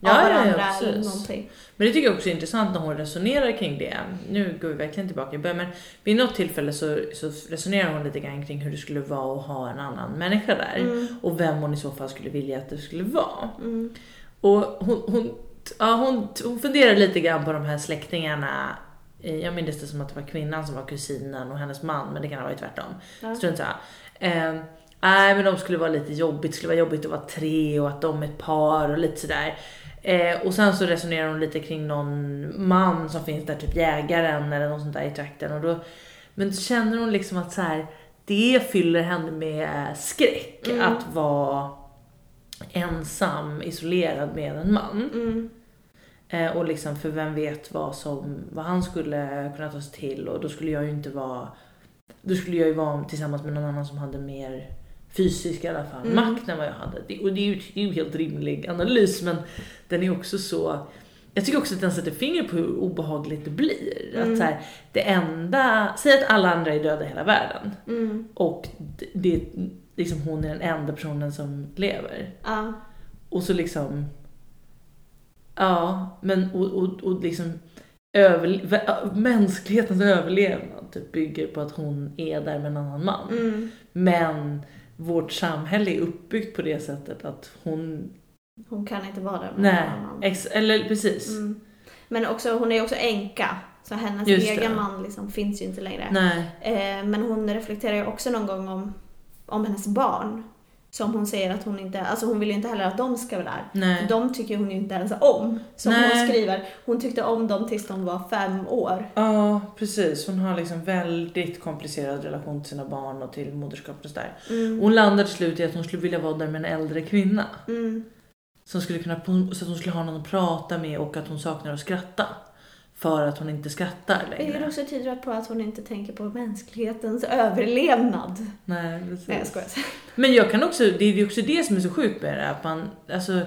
Ja, av ja, ja, varandra eller någonting. Men det tycker jag också är intressant när hon resonerar kring det. Nu går vi verkligen tillbaka i början, men vid något tillfälle så, så resonerar hon lite grann kring hur det skulle vara att ha en annan människa där. Mm. Och vem hon i så fall skulle vilja att det skulle vara. Mm. Och hon, hon, ja, hon, hon funderar lite grann på de här släktingarna. Eh, Jag minns det som att det var kvinnan som var kusinen och hennes man, men det kan ha varit tvärtom. Ja. Strunt samma. Eh, nej, men de skulle vara lite jobbigt. Det skulle vara jobbigt att vara tre och att de är ett par och lite sådär. Eh, och sen så resonerar hon lite kring någon man som finns där, typ jägaren eller något sånt där i trakten. Och då, men då känner hon liksom att så här, det fyller henne med skräck Mm. att vara ensam, isolerad med en man. Mm. Eh, och liksom för vem vet vad, som, vad han skulle kunna ta sig till och då skulle jag ju inte vara då skulle jag ju vara tillsammans med någon annan som hade mer fysisk i alla fall, Mm. makt än vad jag hade. Det, och det är ju det är ju helt rimlig analys men den är också så jag tycker också att den sätter fingret på hur obehagligt det blir. Mm. Att så här, det enda, säg att alla andra är döda i hela världen Mm. och det, det, liksom hon är den enda personen som lever. Ja. Och så liksom, ja, men och, och, och liksom över, mänsklighetens överlevnad typ bygger på att hon är där med en annan man. Mm. Men vårt samhälle är uppbyggt på det sättet att hon, Hon kan inte vara där med nej, någon annan. ex, eller precis. Mm. Men också, hon är ju också änka. Så hennes Just egen det. man liksom finns ju inte längre. Nej, Eh, men hon reflekterar ju också någon gång om, om hennes barn. Som hon säger att hon inte, alltså hon vill ju inte heller att de ska vara där. nej. De tycker hon ju inte ens om. Som Nej. hon skriver, hon tyckte om dem tills de var fem år. Ja, precis. Hon har liksom väldigt komplicerad relation till sina barn och till moderskapet och sådär. Mm. Hon landar till slut i att hon skulle vilja vara där med en äldre kvinna. Mm. Som skulle kunna, så att hon skulle ha någon att prata med och att hon saknar att skratta. För att hon inte skrattar Vilket längre. också tyder på att hon inte tänker på mänsklighetens överlevnad. Nej, precis. Nej jag skojar. Men jag kan också, det är ju också det som är så sjukt med det, att man alltså,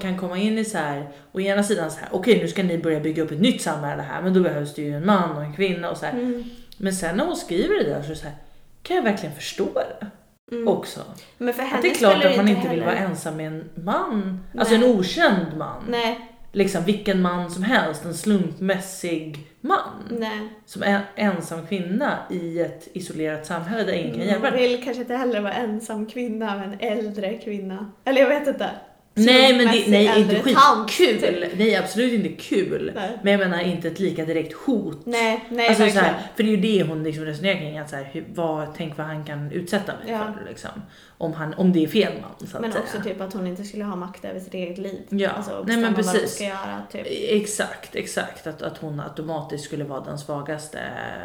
kan komma in i så här, å ena sidan så här, okej nu ska ni börja bygga upp ett nytt samhälle här, men då behövs det ju en man och en kvinna och så. Mm. Men sen när hon skriver det där så det så här, kan jag verkligen förstå det Mm. också? Men för henne Att det är klart att man inte inte vill heller- vara ensam med en man, alltså Nej. en okänd man. Nej, Liksom vilken man som helst, en slumpmässig man. nej. Som är ensam kvinna i ett isolerat samhälle där ingen kan hjälpa Hon henne. vill kanske inte heller vara ensam kvinna, men äldre kvinna. Eller jag vet inte. Nej men det, nej, inte skitkul. typ. Nej absolut inte kul. Nej, Men jag menar inte ett lika direkt hot. nej, nej alltså, så verkligen. här, för det är ju det hon liksom resonerar kring. Att så här, hur, vad, tänk vad han kan utsätta mig Ja. för. Liksom. Om, han, om det är fel man. Så att Men säga. också typ att hon inte skulle ha makt över sitt eget liv. Ja, Alltså nej men vad precis. ska göra, typ. Exakt, exakt. Att, att hon automatiskt skulle vara den svagaste.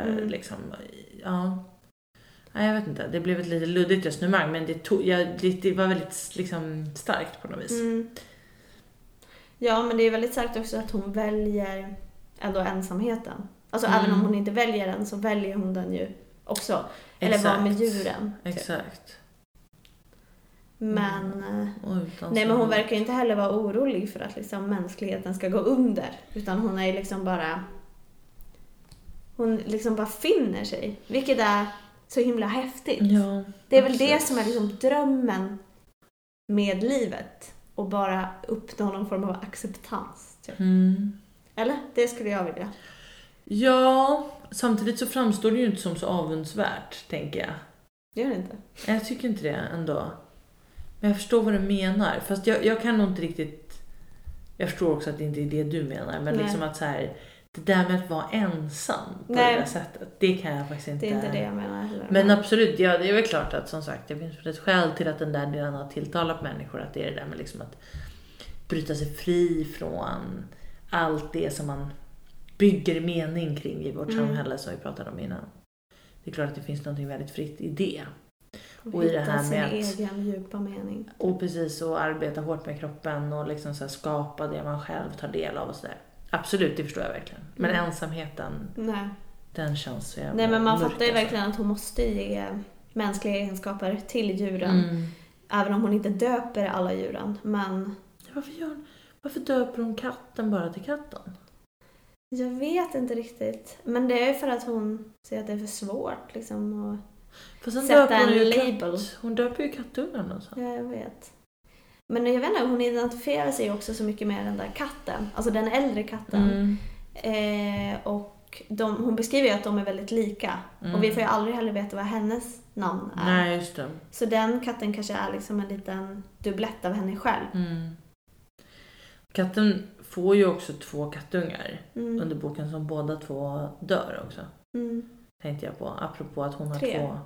Mm. Liksom, ja. Nej, jag vet inte, det blev ett lite luddigt resonemang men det, tog, jag, det, det var väldigt liksom, starkt på något vis. Mm. Ja, men det är väldigt starkt också att hon väljer ändå ensamheten. Alltså Mm. även om hon inte väljer den så väljer hon den ju också. Eller vara med djuren. Typ. Exakt. Men, eh, Och utan nej, men hon verkar inte heller vara orolig för att liksom mänskligheten ska gå under. Utan hon är liksom bara... Hon liksom bara finner sig. Vilket är så himla häftigt. Ja, Det är väl det absolut. som är liksom drömmen med livet. Och bara uppnå någon form av acceptans. Typ. Mm. Eller? Det skulle jag vilja. Ja, samtidigt så framstår det ju inte som så avundsvärt, tänker jag. Gör det inte? Jag tycker inte det ändå. Men jag förstår vad du menar. Fast jag, jag kan nog inte riktigt... Jag förstår också att det inte är det du menar. Men Nej. liksom att så här, det där med att vara ensam på Nej. det där sättet. Det kan jag faktiskt inte. Det är inte det jag menar heller. Men absolut, ja, det är väl klart att som sagt det finns ett skäl till att den där delen har tilltalat människor. Att det är det där med liksom att bryta sig fri från allt det som man bygger mening kring i vårt Mm. samhälle som vi pratade om innan. Det är klart att det finns något väldigt fritt i det. Och och i det här sin med att- egen djupa mening. Och precis och arbeta hårt med kroppen och liksom så skapa det man själv tar del av och sådär. Absolut, det förstår jag verkligen. Men Mm. ensamheten, Nej. den känns så jävla Nej men man fattar ju alltså. verkligen att hon måste ge mänskliga egenskaper till djuren. Mm. Även om hon inte döper alla djuren. Men Ja, Varför, gör, varför döper hon katten bara till katten? jag vet inte riktigt. Men det är för att hon ser att det är för svårt liksom. För sen Sätta döper hon en ju label. Katt, hon döper ju kattungarna och så. Ja, jag vet. Men jag vet inte, hon identifierar sig också så mycket med den där katten. Alltså den äldre katten. Mm. Eh, och de, hon beskriver ju att de är väldigt lika. Mm. Och vi får ju aldrig heller veta vad hennes namn är. Nej, just det. Så den katten kanske är liksom en liten dubblett av henne själv. Mm. Katten får ju också två kattungar Mm. under boken som båda två dör också. Mm. Tänkte jag på. Apropå att hon har Tre. två...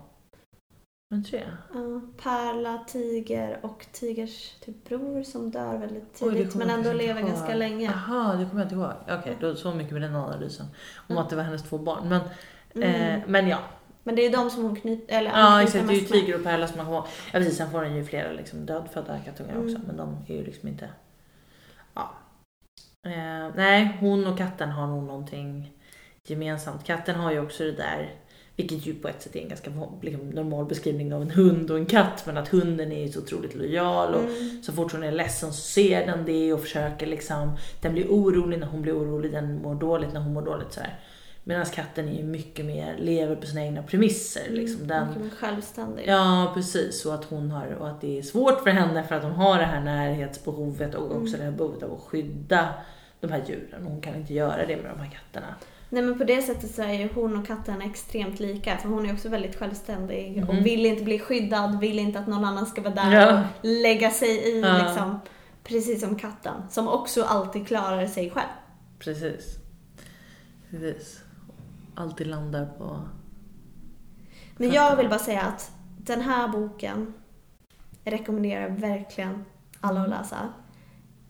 Men tre? Ja, Pärla, Tiger och Tigers typ bror som dör väldigt Oj, tidigt kommer men ändå lever ihåg. ganska länge. Jaha, det kommer jag inte ihåg. Okej, då så mycket med den analysen. Om Ja. att det var hennes två barn. Men, Mm. eh, men ja. Men det är de som hon knyter, eller Ja exakt, det är ju. Tiger och Pärla som man kommer ihåg. Ja precis, sen får den ju flera liksom dödfödda kattungar Mm. också. Men de är ju liksom inte... Ja. Eh, nej, hon och katten har nog någonting gemensamt. Katten har ju också det där Vilket ju på ett sätt är en ganska liksom, normal beskrivning av en hund och en katt. Men att hunden är ju så otroligt lojal och Mm. så fort hon är ledsen så ser den det och försöker liksom. Den blir orolig när hon blir orolig, den mår dåligt när hon mår dåligt så här. Medan katten är ju mycket mer, lever på sina egna premisser. Liksom. Den, Mycket mer självständig. Ja precis, och att hon har, och att det är svårt för henne för att hon har det här närhetsbehovet och också det här behovet av att skydda de här djuren. Och hon kan inte göra det med de här katterna. Nej men på det sättet så är ju hon och katten extremt lika för hon är också väldigt självständig Mhm. och vill inte bli skyddad, vill inte att någon annan ska vara där Ja. och lägga sig i Ja. liksom. Precis som katten som också alltid klarar sig själv. Precis. Precis. Alltid landar på... Men jag vill bara säga att den här boken rekommenderar verkligen alla att läsa.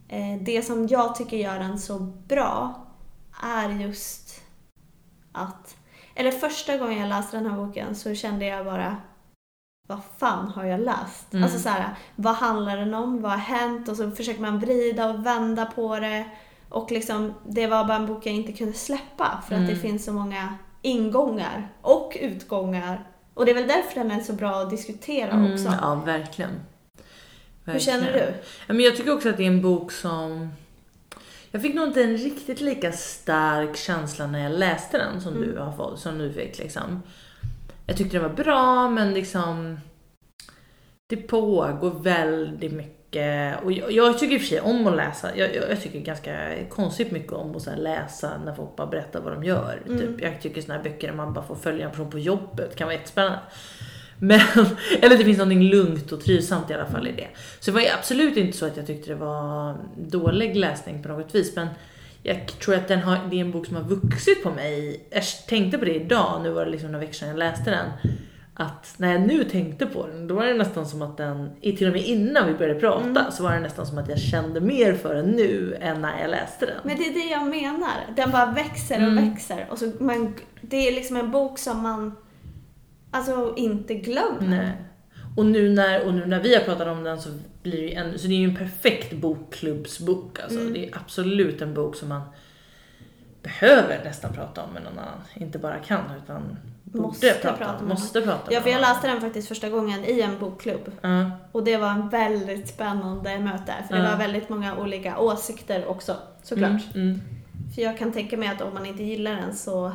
Eh, Det som jag tycker gör den så bra är just att... Eller första gången jag läste den här boken så kände jag bara vad fan har jag läst? Mm. Alltså så här, vad handlar den om? Vad har hänt? Och så försöker man vrida och vända på det. Och liksom, det var bara en bok jag inte kunde släppa för att det Mm. finns så många ingångar och utgångar. Och det är väl därför den är så bra att diskutera också. Mm, ja, verkligen. Hur känner Verkligen. du? Men jag tycker också att det är en bok som... Jag fick nog inte en riktigt lika stark känsla när jag läste den som Mm. du har fått, som du fick liksom. Jag tyckte den var bra men liksom... Det pågår väldigt mycket och jag, jag tycker i och för sig om att läsa. Jag, jag, jag tycker ganska konstigt mycket om att läsa när folk bara berättar vad de gör. Mm. Typ. Jag tycker såna här böcker där man bara får följa en person på jobbet kan vara jättespännande. Men, eller det finns någonting lugnt och trivsamt i alla fall i det. Så det var ju absolut inte så att jag tyckte det var dålig läsning på något vis. Men jag tror att den har, det är en bok som har vuxit på mig. Jag tänkte på det idag, nu var det liksom några veckor sedan jag läste den. Att när jag nu tänkte på den, då var det nästan som att den, i- till och med innan vi började prata, Mm. så var det nästan som att jag kände mer för den nu än när jag läste den. Men det är det jag menar. Den bara växer och Mm. växer. Och så man, det är liksom en bok som man alltså inte glömmer. Nej. Och nu, när, och nu när vi har pratat om den så blir det ju en, så det är ju en perfekt bokklubbsbok. Alltså. Mm. Det är absolut en bok som man behöver nästan prata om med någon annan. Inte bara kan utan Måste prata, prata om. Måste prata Ja, för jag läste den faktiskt första gången i en bokklubb. annan. Och det var en väldigt spännande möte. För det Ja. var väldigt många olika åsikter också, såklart. Mm, mm. För jag kan tänka mig att om man inte gillar den så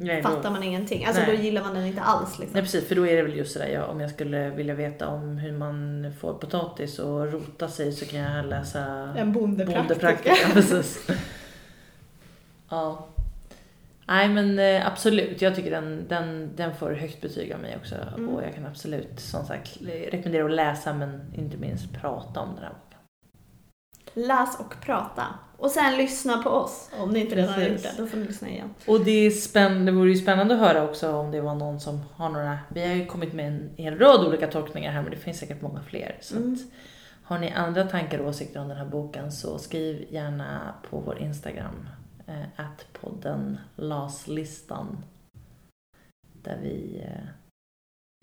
Nej, då, fattar man ingenting. Alltså Nej. då gillar man den inte alls liksom. nej precis, för då är det väl just sådär, ja, om jag skulle vilja veta om hur man får potatis och rota sig så kan jag läsa En bondepraktiker. Bondepraktiker, precis. Ja. Nej men eh, absolut, jag tycker den, den, den får högt betyg av mig också. Mm. Och jag kan absolut som sagt rekommendera att läsa men inte minst prata om den här boken. Läs och prata. Och sen lyssna på oss. Om ni inte redan har gjort det, då får ni lyssna igen. Och det, är spänn, det vore ju spännande att höra också om det var någon som har några, vi har ju kommit med en hel rad olika tolkningar här men det finns säkert många fler. Så Mm. att, har ni andra tankar och åsikter om den här boken så skriv gärna på vår Instagram, eh, att podden LAS-listan. Där vi eh,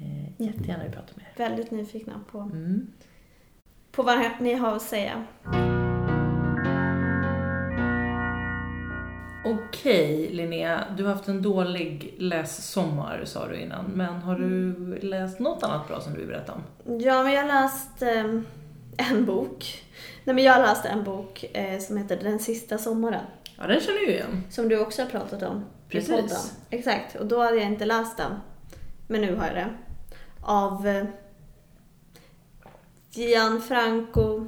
eh, jättegärna vill prata med er. Väldigt nyfikna på, Mm. på vad ni har att säga. Okej Linnea, du har haft en dålig lässommar sa du innan. Men har du läst något annat bra som du vill berätta om? Ja, men jag har läst eh, en bok. Nej, men jag läste en bok eh, som heter Den sista sommaren. Ja, den känner jag igen. Som du också har pratat om Precis. Exakt, och då hade jag inte läst den. Men nu har jag det. Av eh, Gianfranco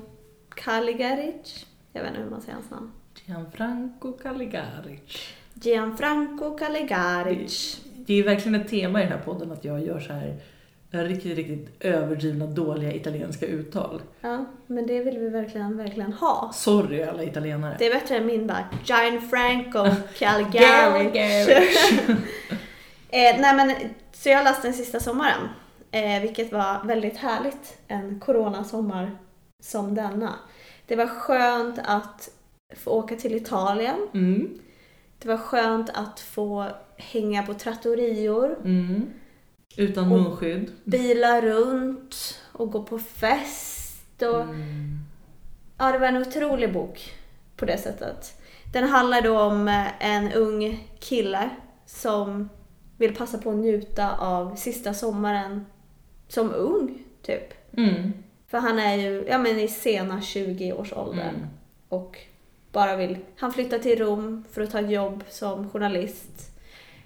Caligaric. Jag vet inte hur man säger hans namn. Gianfranco Caligaric. Gianfranco Caligaric. Det är verkligen ett tema i den här podden att jag gör så här riktigt, riktigt överdrivna dåliga italienska uttal. Ja, men det vill vi verkligen, verkligen ha. Sorry alla italienare. Det är bättre än min bara. Gianfranco Caligaric. eh, nej men, så jag läste den sista sommaren. Eh, vilket var väldigt härligt. En coronasommar som denna. Det var skönt att få åka till Italien. Mm. Det var skönt att få hänga på trattorior, Mm. Utan munskydd. bila runt och gå på fest. Och, Mm. Ja, det var en otrolig bok på det sättet. Den handlar då om eh, en ung kille som vill passa på att njuta av sista sommaren som ung, typ. Mm. För han är ju ja, men i sena 20-årsåldern Mm. och bara vill... Han flyttar till Rom för att ta ett jobb som journalist.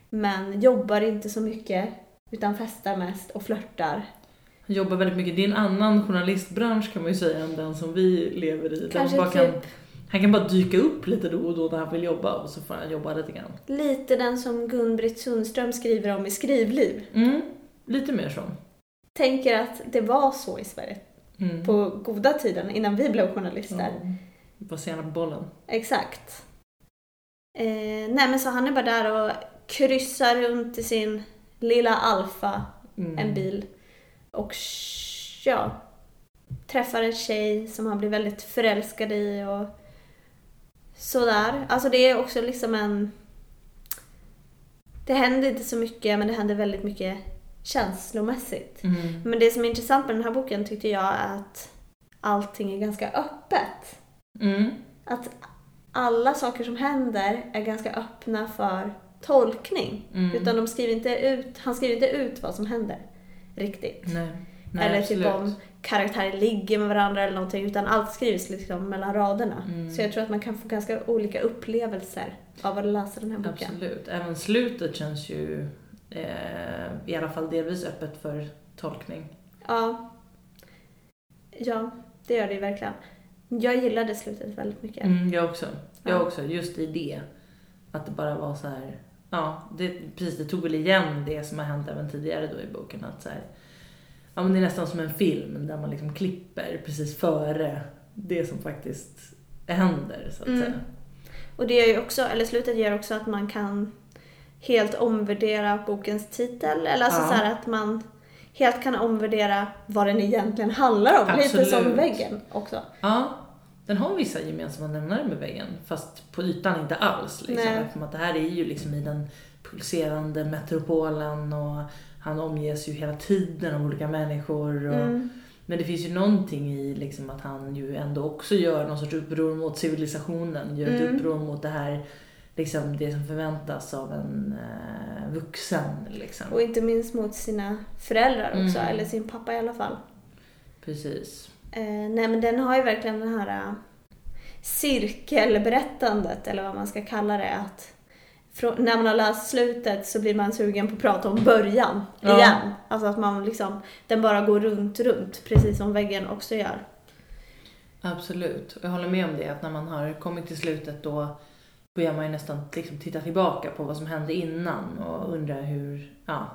Men jobbar inte så mycket utan festar mest och flörtar. Han jobbar väldigt mycket, det är en annan journalistbransch kan man ju säga än den som vi lever i. Kanske bara kan, typ han kan bara dyka upp lite då och då när han vill jobba och så får han jobba lite grann. lite den som Gun-Britt Sundström skriver om i Skrivliv. Mm. Lite mer så. Tänker att det var så i Sverige Mm. på goda tiden innan vi blev journalister. Ja. Bara sena på bollen. Exakt. Eh, nej men så han är bara där och kryssar runt i sin lilla Alfa, Mm. en bil. Och ja, träffar en tjej som han blir väldigt förälskad i och sådär. Alltså det är också liksom en... Det händer inte så mycket men det händer väldigt mycket känslomässigt. Mm. Men det som är intressant med den här boken tyckte jag är att allting är ganska öppet. Mm. Att alla saker som händer är ganska öppna för tolkning. Mm. Utan de skriver inte ut, han skriver inte ut vad som händer riktigt. Nej. Nej, eller absolut. typ om karaktärer ligger med varandra eller någonting. Utan allt skrivs liksom mellan raderna. Mm. Så jag tror att man kan få ganska olika upplevelser av att läsa den här boken. Absolut. Även slutet känns ju eh, i alla fall delvis öppet för tolkning. Ja. Ja, det gör det ju verkligen. Jag gillade slutet väldigt mycket. Mm, jag också. Jag Ja. också. Just i det. Att det bara var så här. Ja, det, precis. Det tog väl igen det som har hänt även tidigare då i boken. Att så här, ja, men det är nästan som en film där man liksom klipper precis före det som faktiskt händer. Så att Mm. säga. Och det gör ju också, eller slutet gör också att man kan helt omvärdera bokens titel. Eller alltså Ja. så här att man helt kan omvärdera vad den egentligen handlar om. Lite som Absolut. väggen också. Ja, den har vissa gemensamma nämnare med väggen. Fast på ytan inte alls. Liksom. Eftersom att det här är ju liksom i den pulserande metropolen och han omges ju hela tiden av olika människor. Och, Mm. Men det finns ju någonting i liksom att han ju ändå också gör någon sorts uppror mot civilisationen. Gör ett Mm. uppror mot det här, liksom det som förväntas av en eh, vuxen. Liksom. Och inte minst mot sina föräldrar också, Mm. eller sin pappa i alla fall. Precis. Eh, nej men den har ju verkligen den här eh, cirkelberättandet, eller vad man ska kalla det. Att frå- när man har läst slutet så blir man sugen på att prata om början Ja. igen. Alltså att man liksom, den bara går runt, runt, precis som väggen också gör. Absolut. Jag håller med om det, att när man har kommit till slutet då börjar man ju nästan liksom titta tillbaka på vad som hände innan och undra hur, ja,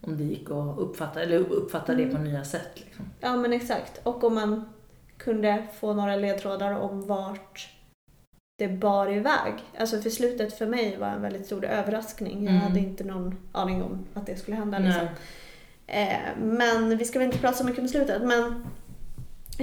om det gick att uppfatta, eller uppfatta det på nya sätt. Liksom. Ja men exakt. Och om man kunde få några ledtrådar om vart det bar iväg. Alltså för slutet för mig var en väldigt stor överraskning. Jag Mm. hade inte någon aning om att det skulle hända. Liksom. Eh, men vi ska väl inte prata så mycket om slutet. Men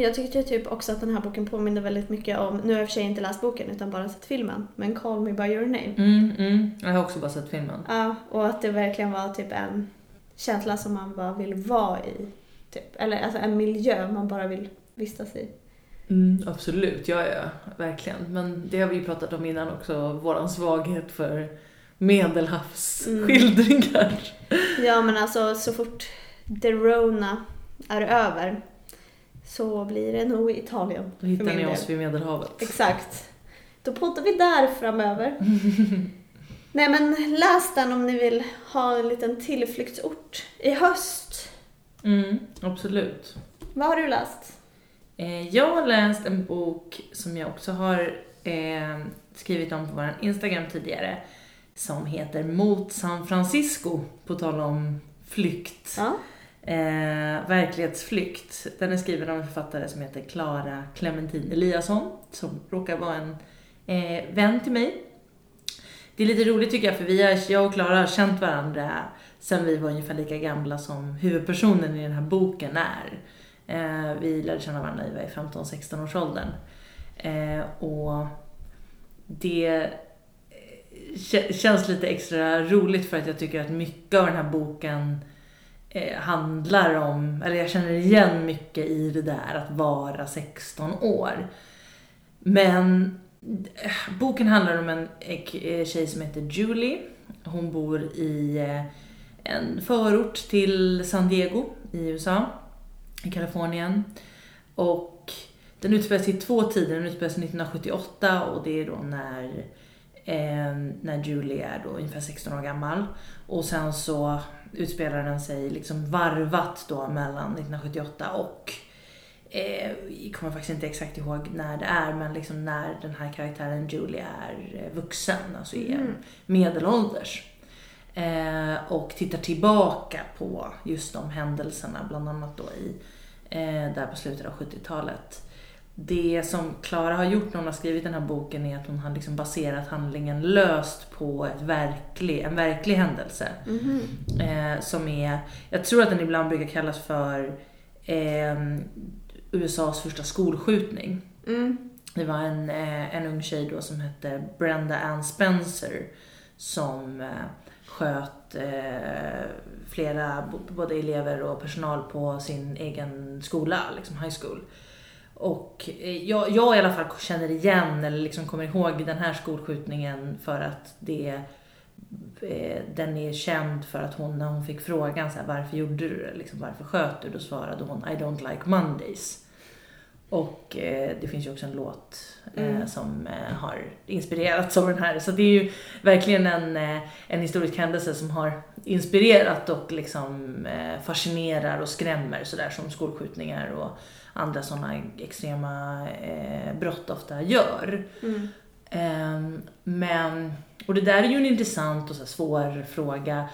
jag tyckte typ också att den här boken påminner väldigt mycket om, nu har jag i och för sig inte läst boken utan bara sett filmen, men Call Me By Your Name. Mm, mm. Jag har också bara sett filmen. Ja, och att det verkligen var typ en känsla som man bara vill vara i. Typ. Eller alltså en miljö man bara vill vistas i. Mm, absolut, ja, ja, verkligen. Men det har vi ju pratat om innan också, våran svaghet för medelhavsskildringar. Ja men alltså så fort The Rona är över så blir det nog Italien. Då hittar ni oss vid Medelhavet. Exakt. Då poddar vi där framöver. Nej men läs den om ni vill ha en liten tillflyktsort i höst. Mm, absolut. Vad har du läst? Eh, Jag har läst en bok som jag också har eh, skrivit om på vår Instagram tidigare. Som heter Mot San Francisco, på tal om flykt. Ja. Eh, verklighetsflykt. Den är skriven av en författare som heter Clara Clementin Eliasson, som råkar vara en eh, vän till mig. Det är lite roligt tycker jag, för vi har, jag och Clara har känt varandra sen vi var ungefär lika gamla som huvudpersonen i den här boken är. Eh, vi lärde känna varandra när vi var i 15-16 års åldern. Eh, och det eh, känns lite extra roligt för att jag tycker att mycket av den här boken eh, handlar om, eller jag känner igen mycket i det där att vara 16 år. Men eh, boken handlar om en eh, eh tjej som heter Julie. Hon bor i eh, en förort till San Diego i USA, i Kalifornien. Och den utspelar sig i två tider. Den utspelar sig 1978 och det är då när, eh, när Julie är då ungefär 16 år gammal. Och sen så utspelar den sig liksom varvat då mellan 1978 och eh, jag kommer faktiskt inte exakt ihåg när det är, men liksom när den här karaktären Julie är eh, vuxen, alltså är Mm. medelålders. Eh, och tittar tillbaka på just de händelserna, bland annat då i, eh, där på slutet av 70-talet. Det som Klara har gjort när hon har skrivit den här boken är att hon har liksom baserat handlingen löst på ett verklig, en verklig händelse. Mhm. Eh, som är, jag tror att den ibland brukar kallas för eh, USAs första skolskjutning. Mm. Det var en, eh, en ung tjej då som hette Brenda Ann Spencer som eh, sköt eh, flera, både elever och personal på sin egen skola, liksom high school. Och eh, jag, jag i alla fall känner igen, eller liksom kommer ihåg den här skolskjutningen för att det eh, den är känd för att hon, när hon fick frågan så här, varför gjorde du det, liksom, varför sköt du? Då svarade hon I don't like Mondays. Och eh, det finns ju också en låt eh, Mm. som eh, har inspirerats av den här. Så det är ju verkligen en, eh, en historisk händelse som har inspirerat och liksom fascinerar och skrämmer sådär som skolskjutningar och andra sådana extrema eh, brott ofta gör. Mm. Ehm, men, och det där är ju en intressant och så här svår fråga,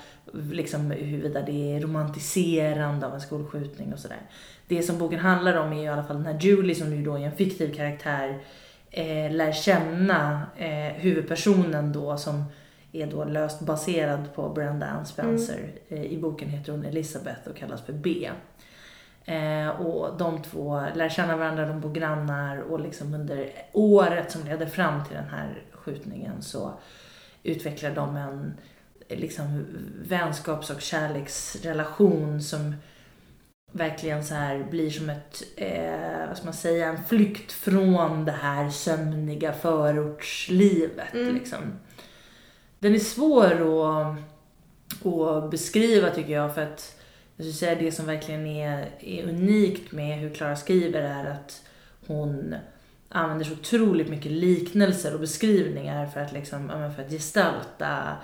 liksom huruvida det är romantiserande av en skolskjutning och sådär. Det som boken handlar om är ju i alla fall när Julie, som ju då är en fiktiv karaktär, eh, lär känna eh, huvudpersonen då som är då löst baserad på Brenda Ann Spencer. Eh, I boken heter hon Elizabeth och kallas för B. Eh, och de två lär känna varandra, de bor grannar och liksom under året som ledde fram till den här skjutningen så utvecklar de en liksom vänskaps och kärleksrelation som verkligen så här blir som ett, eh, vad ska man säga, en flykt från det här sömniga förortslivet. Mm. Liksom. Den är svår att, att beskriva tycker jag för att jag skulle säga det som verkligen är, är unikt med hur Klara skriver är att hon använder så otroligt mycket liknelser och beskrivningar för att, liksom, för att gestalta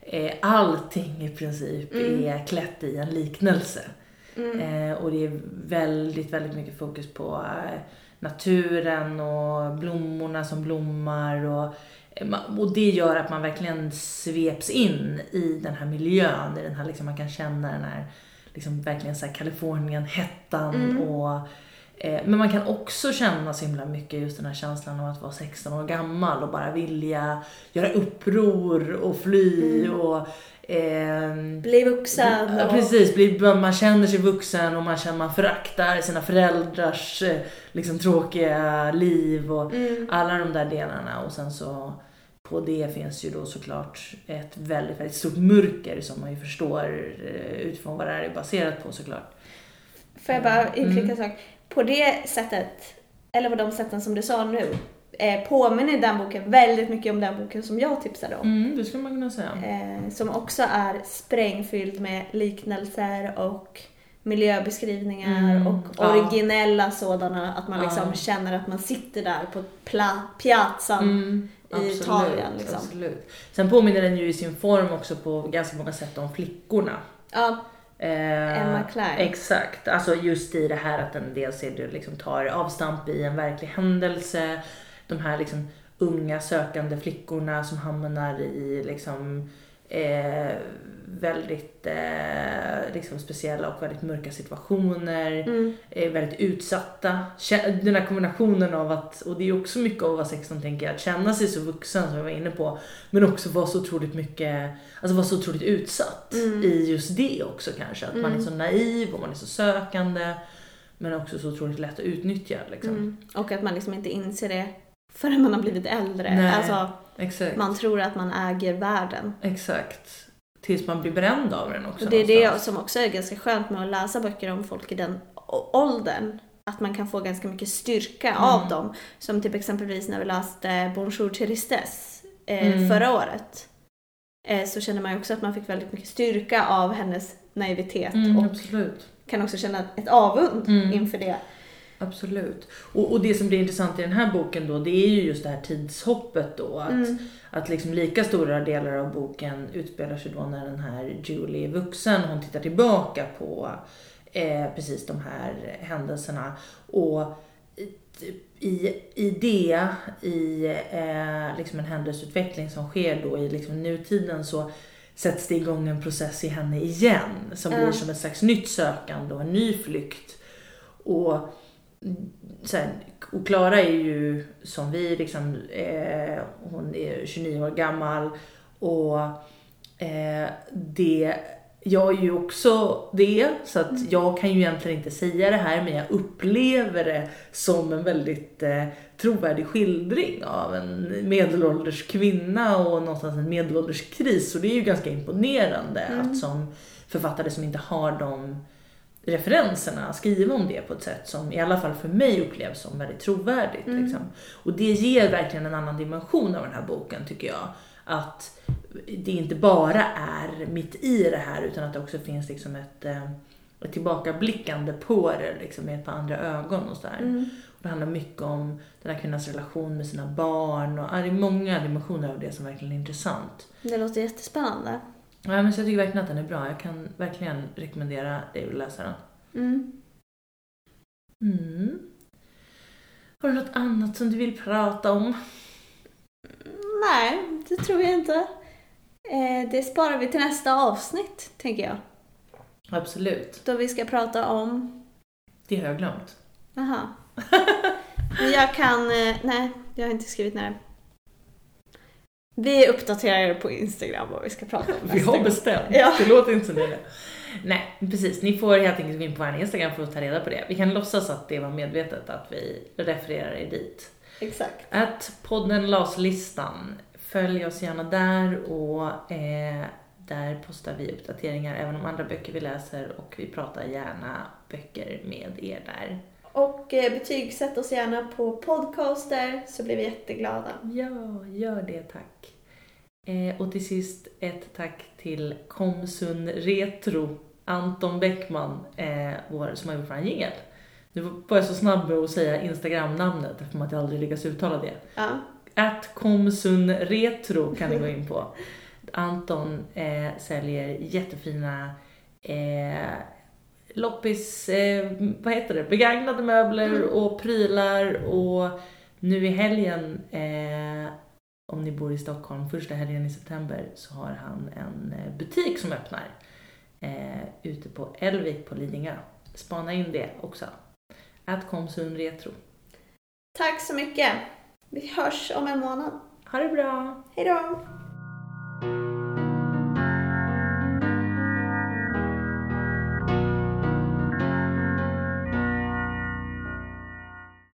eh, allting i princip Mm. är klätt i en liknelse. Mm. Eh, och det är väldigt, väldigt mycket fokus på eh, naturen och blommorna som blommar. Och, och det gör att man verkligen sveps in i den här miljön. I den här, liksom, man kan känna den här liksom, verkligen så här Kalifornien-hettan. Mm. Och, eh, men man kan också känna så himla mycket just den här känslan av att vara 16 år gammal och bara vilja göra uppror och fly. Mm. och ehm, Bli vuxen. Ja, precis, blir- man känner sig vuxen och man känner man föraktar sina föräldrars eh, liksom, tråkiga liv och Mm. alla de där delarna. Och sen så på det finns ju då såklart ett väldigt, väldigt stort mörker som man ju förstår eh, utifrån vad det här är baserat på såklart. Får jag bara inflika Mm. en sak? På det sättet, eller på de sätten som du sa nu, eh, påminner den boken väldigt mycket om den boken som jag tipsade om. Mm, det skulle man kunna säga. Eh, som också är sprängfylld med liknelser och miljöbeskrivningar Mm, och ja. originella sådana. Att man Ja. liksom känner att man sitter där på pla- piazzan. Mm, i Italien, liksom. absolut. Sen påminner den ju i sin form också på ganska många sätt om flickorna. Ja, Eh, Emma Klein. Exakt, alltså just i det här att den dels är det liksom tar avstamp i en verklig händelse. De här liksom unga sökande flickorna som hamnar i liksom eh, väldigt eh, liksom speciella och väldigt mörka situationer. mm, Är väldigt utsatta. Den här kombinationen av att, och det är också mycket av att vara 16 tänker jag, att känna sig så vuxen som jag var inne på. Men också vara så otroligt mycket, alltså vara så otroligt utsatt Mm. i just det också kanske. Att man är Mm. så naiv och man är så sökande. Men också så otroligt lätt att utnyttja liksom. mm. Och att man liksom inte inser det förrän man har blivit äldre. Nej. Alltså, Exakt. man tror att man äger världen. Exakt. Tills man blir bränd av den också. Och det är det någonstans. som också är ganska skönt med att läsa böcker om folk i den åldern. Att man kan få ganska mycket styrka Mm. av dem. Som typ exempelvis när vi läste Bonjour Tristesse eh, Mm. förra året. eh, så känner man ju också att man fick väldigt mycket styrka av hennes naivitet Mm, och absolut. kan också känna ett avund Mm. inför det. Absolut. Och, och det som blir intressant i den här boken då, det är ju just det här tidshoppet då. Att, Mm. att liksom lika stora delar av boken utspelar sig då när den här Julie är vuxen. Hon tittar tillbaka på eh, precis de här händelserna. Och i, i, det, i eh, liksom en händelseutveckling som sker då i liksom nutiden så sätts det igång en process i henne igen som Ja. blir som ett slags nytt sökande och en ny flykt. Och, mm, här, och Klara är ju som vi, liksom, eh, hon är 29 år gammal och eh, det, jag är ju också det, så att jag kan ju egentligen inte säga det här men jag upplever det som en väldigt eh, trovärdig skildring av en medelålders kvinna och någonstans en medelålders kris. Och det är ju ganska imponerande Mm. att som författare som inte har de referenserna skriva om det på ett sätt som i alla fall för mig upplevs som väldigt trovärdigt. Mm. Liksom. Och det ger verkligen en annan dimension av den här boken tycker jag. Att det inte bara är mitt i det här utan att det också finns liksom ett, eh, ett tillbakablickande på det liksom, med ett par andra ögon och sådär. Mm. Och det handlar mycket om den här kvinnans relation med sina barn och det är många dimensioner av det som verkligen är intressant. Det låter jättespännande. Ja, men så jag tycker verkligen att den är bra. Jag kan verkligen rekommendera dig att läsa den. Mm. Mm. Har du något annat som du vill prata om? Nej, det tror jag inte. Eh, det sparar vi till nästa avsnitt, tänker jag. Absolut. Då vi ska prata om... Det har jag glömt. Jaha. Jag kan... Eh, nej, jag har inte skrivit när. Vi uppdaterar er på Instagram vad vi ska prata om Vi har bestämt. Ja. Det låter inte som det. Nej, precis. Ni får helt enkelt gå in på vår Instagram för att ta reda på det. Vi kan låtsas att det var medvetet att vi refererar er dit. Exakt. Att podden LAS-listan. Följ oss gärna där och eh, där postar vi uppdateringar även om andra böcker vi läser och vi pratar gärna böcker med er där. Och eh, betygsätt oss gärna på podcaster så blir vi jätteglada. Ja, gör det tack. Eh, och till sist ett tack till Komsun Retro, Anton Bäckman, eh, vår, som har gjort vår jingel. Nu var jag så snabb med att säga Instagram-namnet eftersom att jag aldrig lyckas uttala det. Ja. Att Komsun Retro kan ni gå in på. Anton eh, säljer jättefina eh, loppis, eh, vad heter det, begagnade möbler Mm. och prylar och nu i helgen, eh, om ni bor i Stockholm, första helgen i september så har han en eh, butik som öppnar eh, ute på Elvik på Lidingö. Spana in det också. Att Komsun Retro. Tack så mycket. Vi hörs om en månad. Ha det bra! Hej då!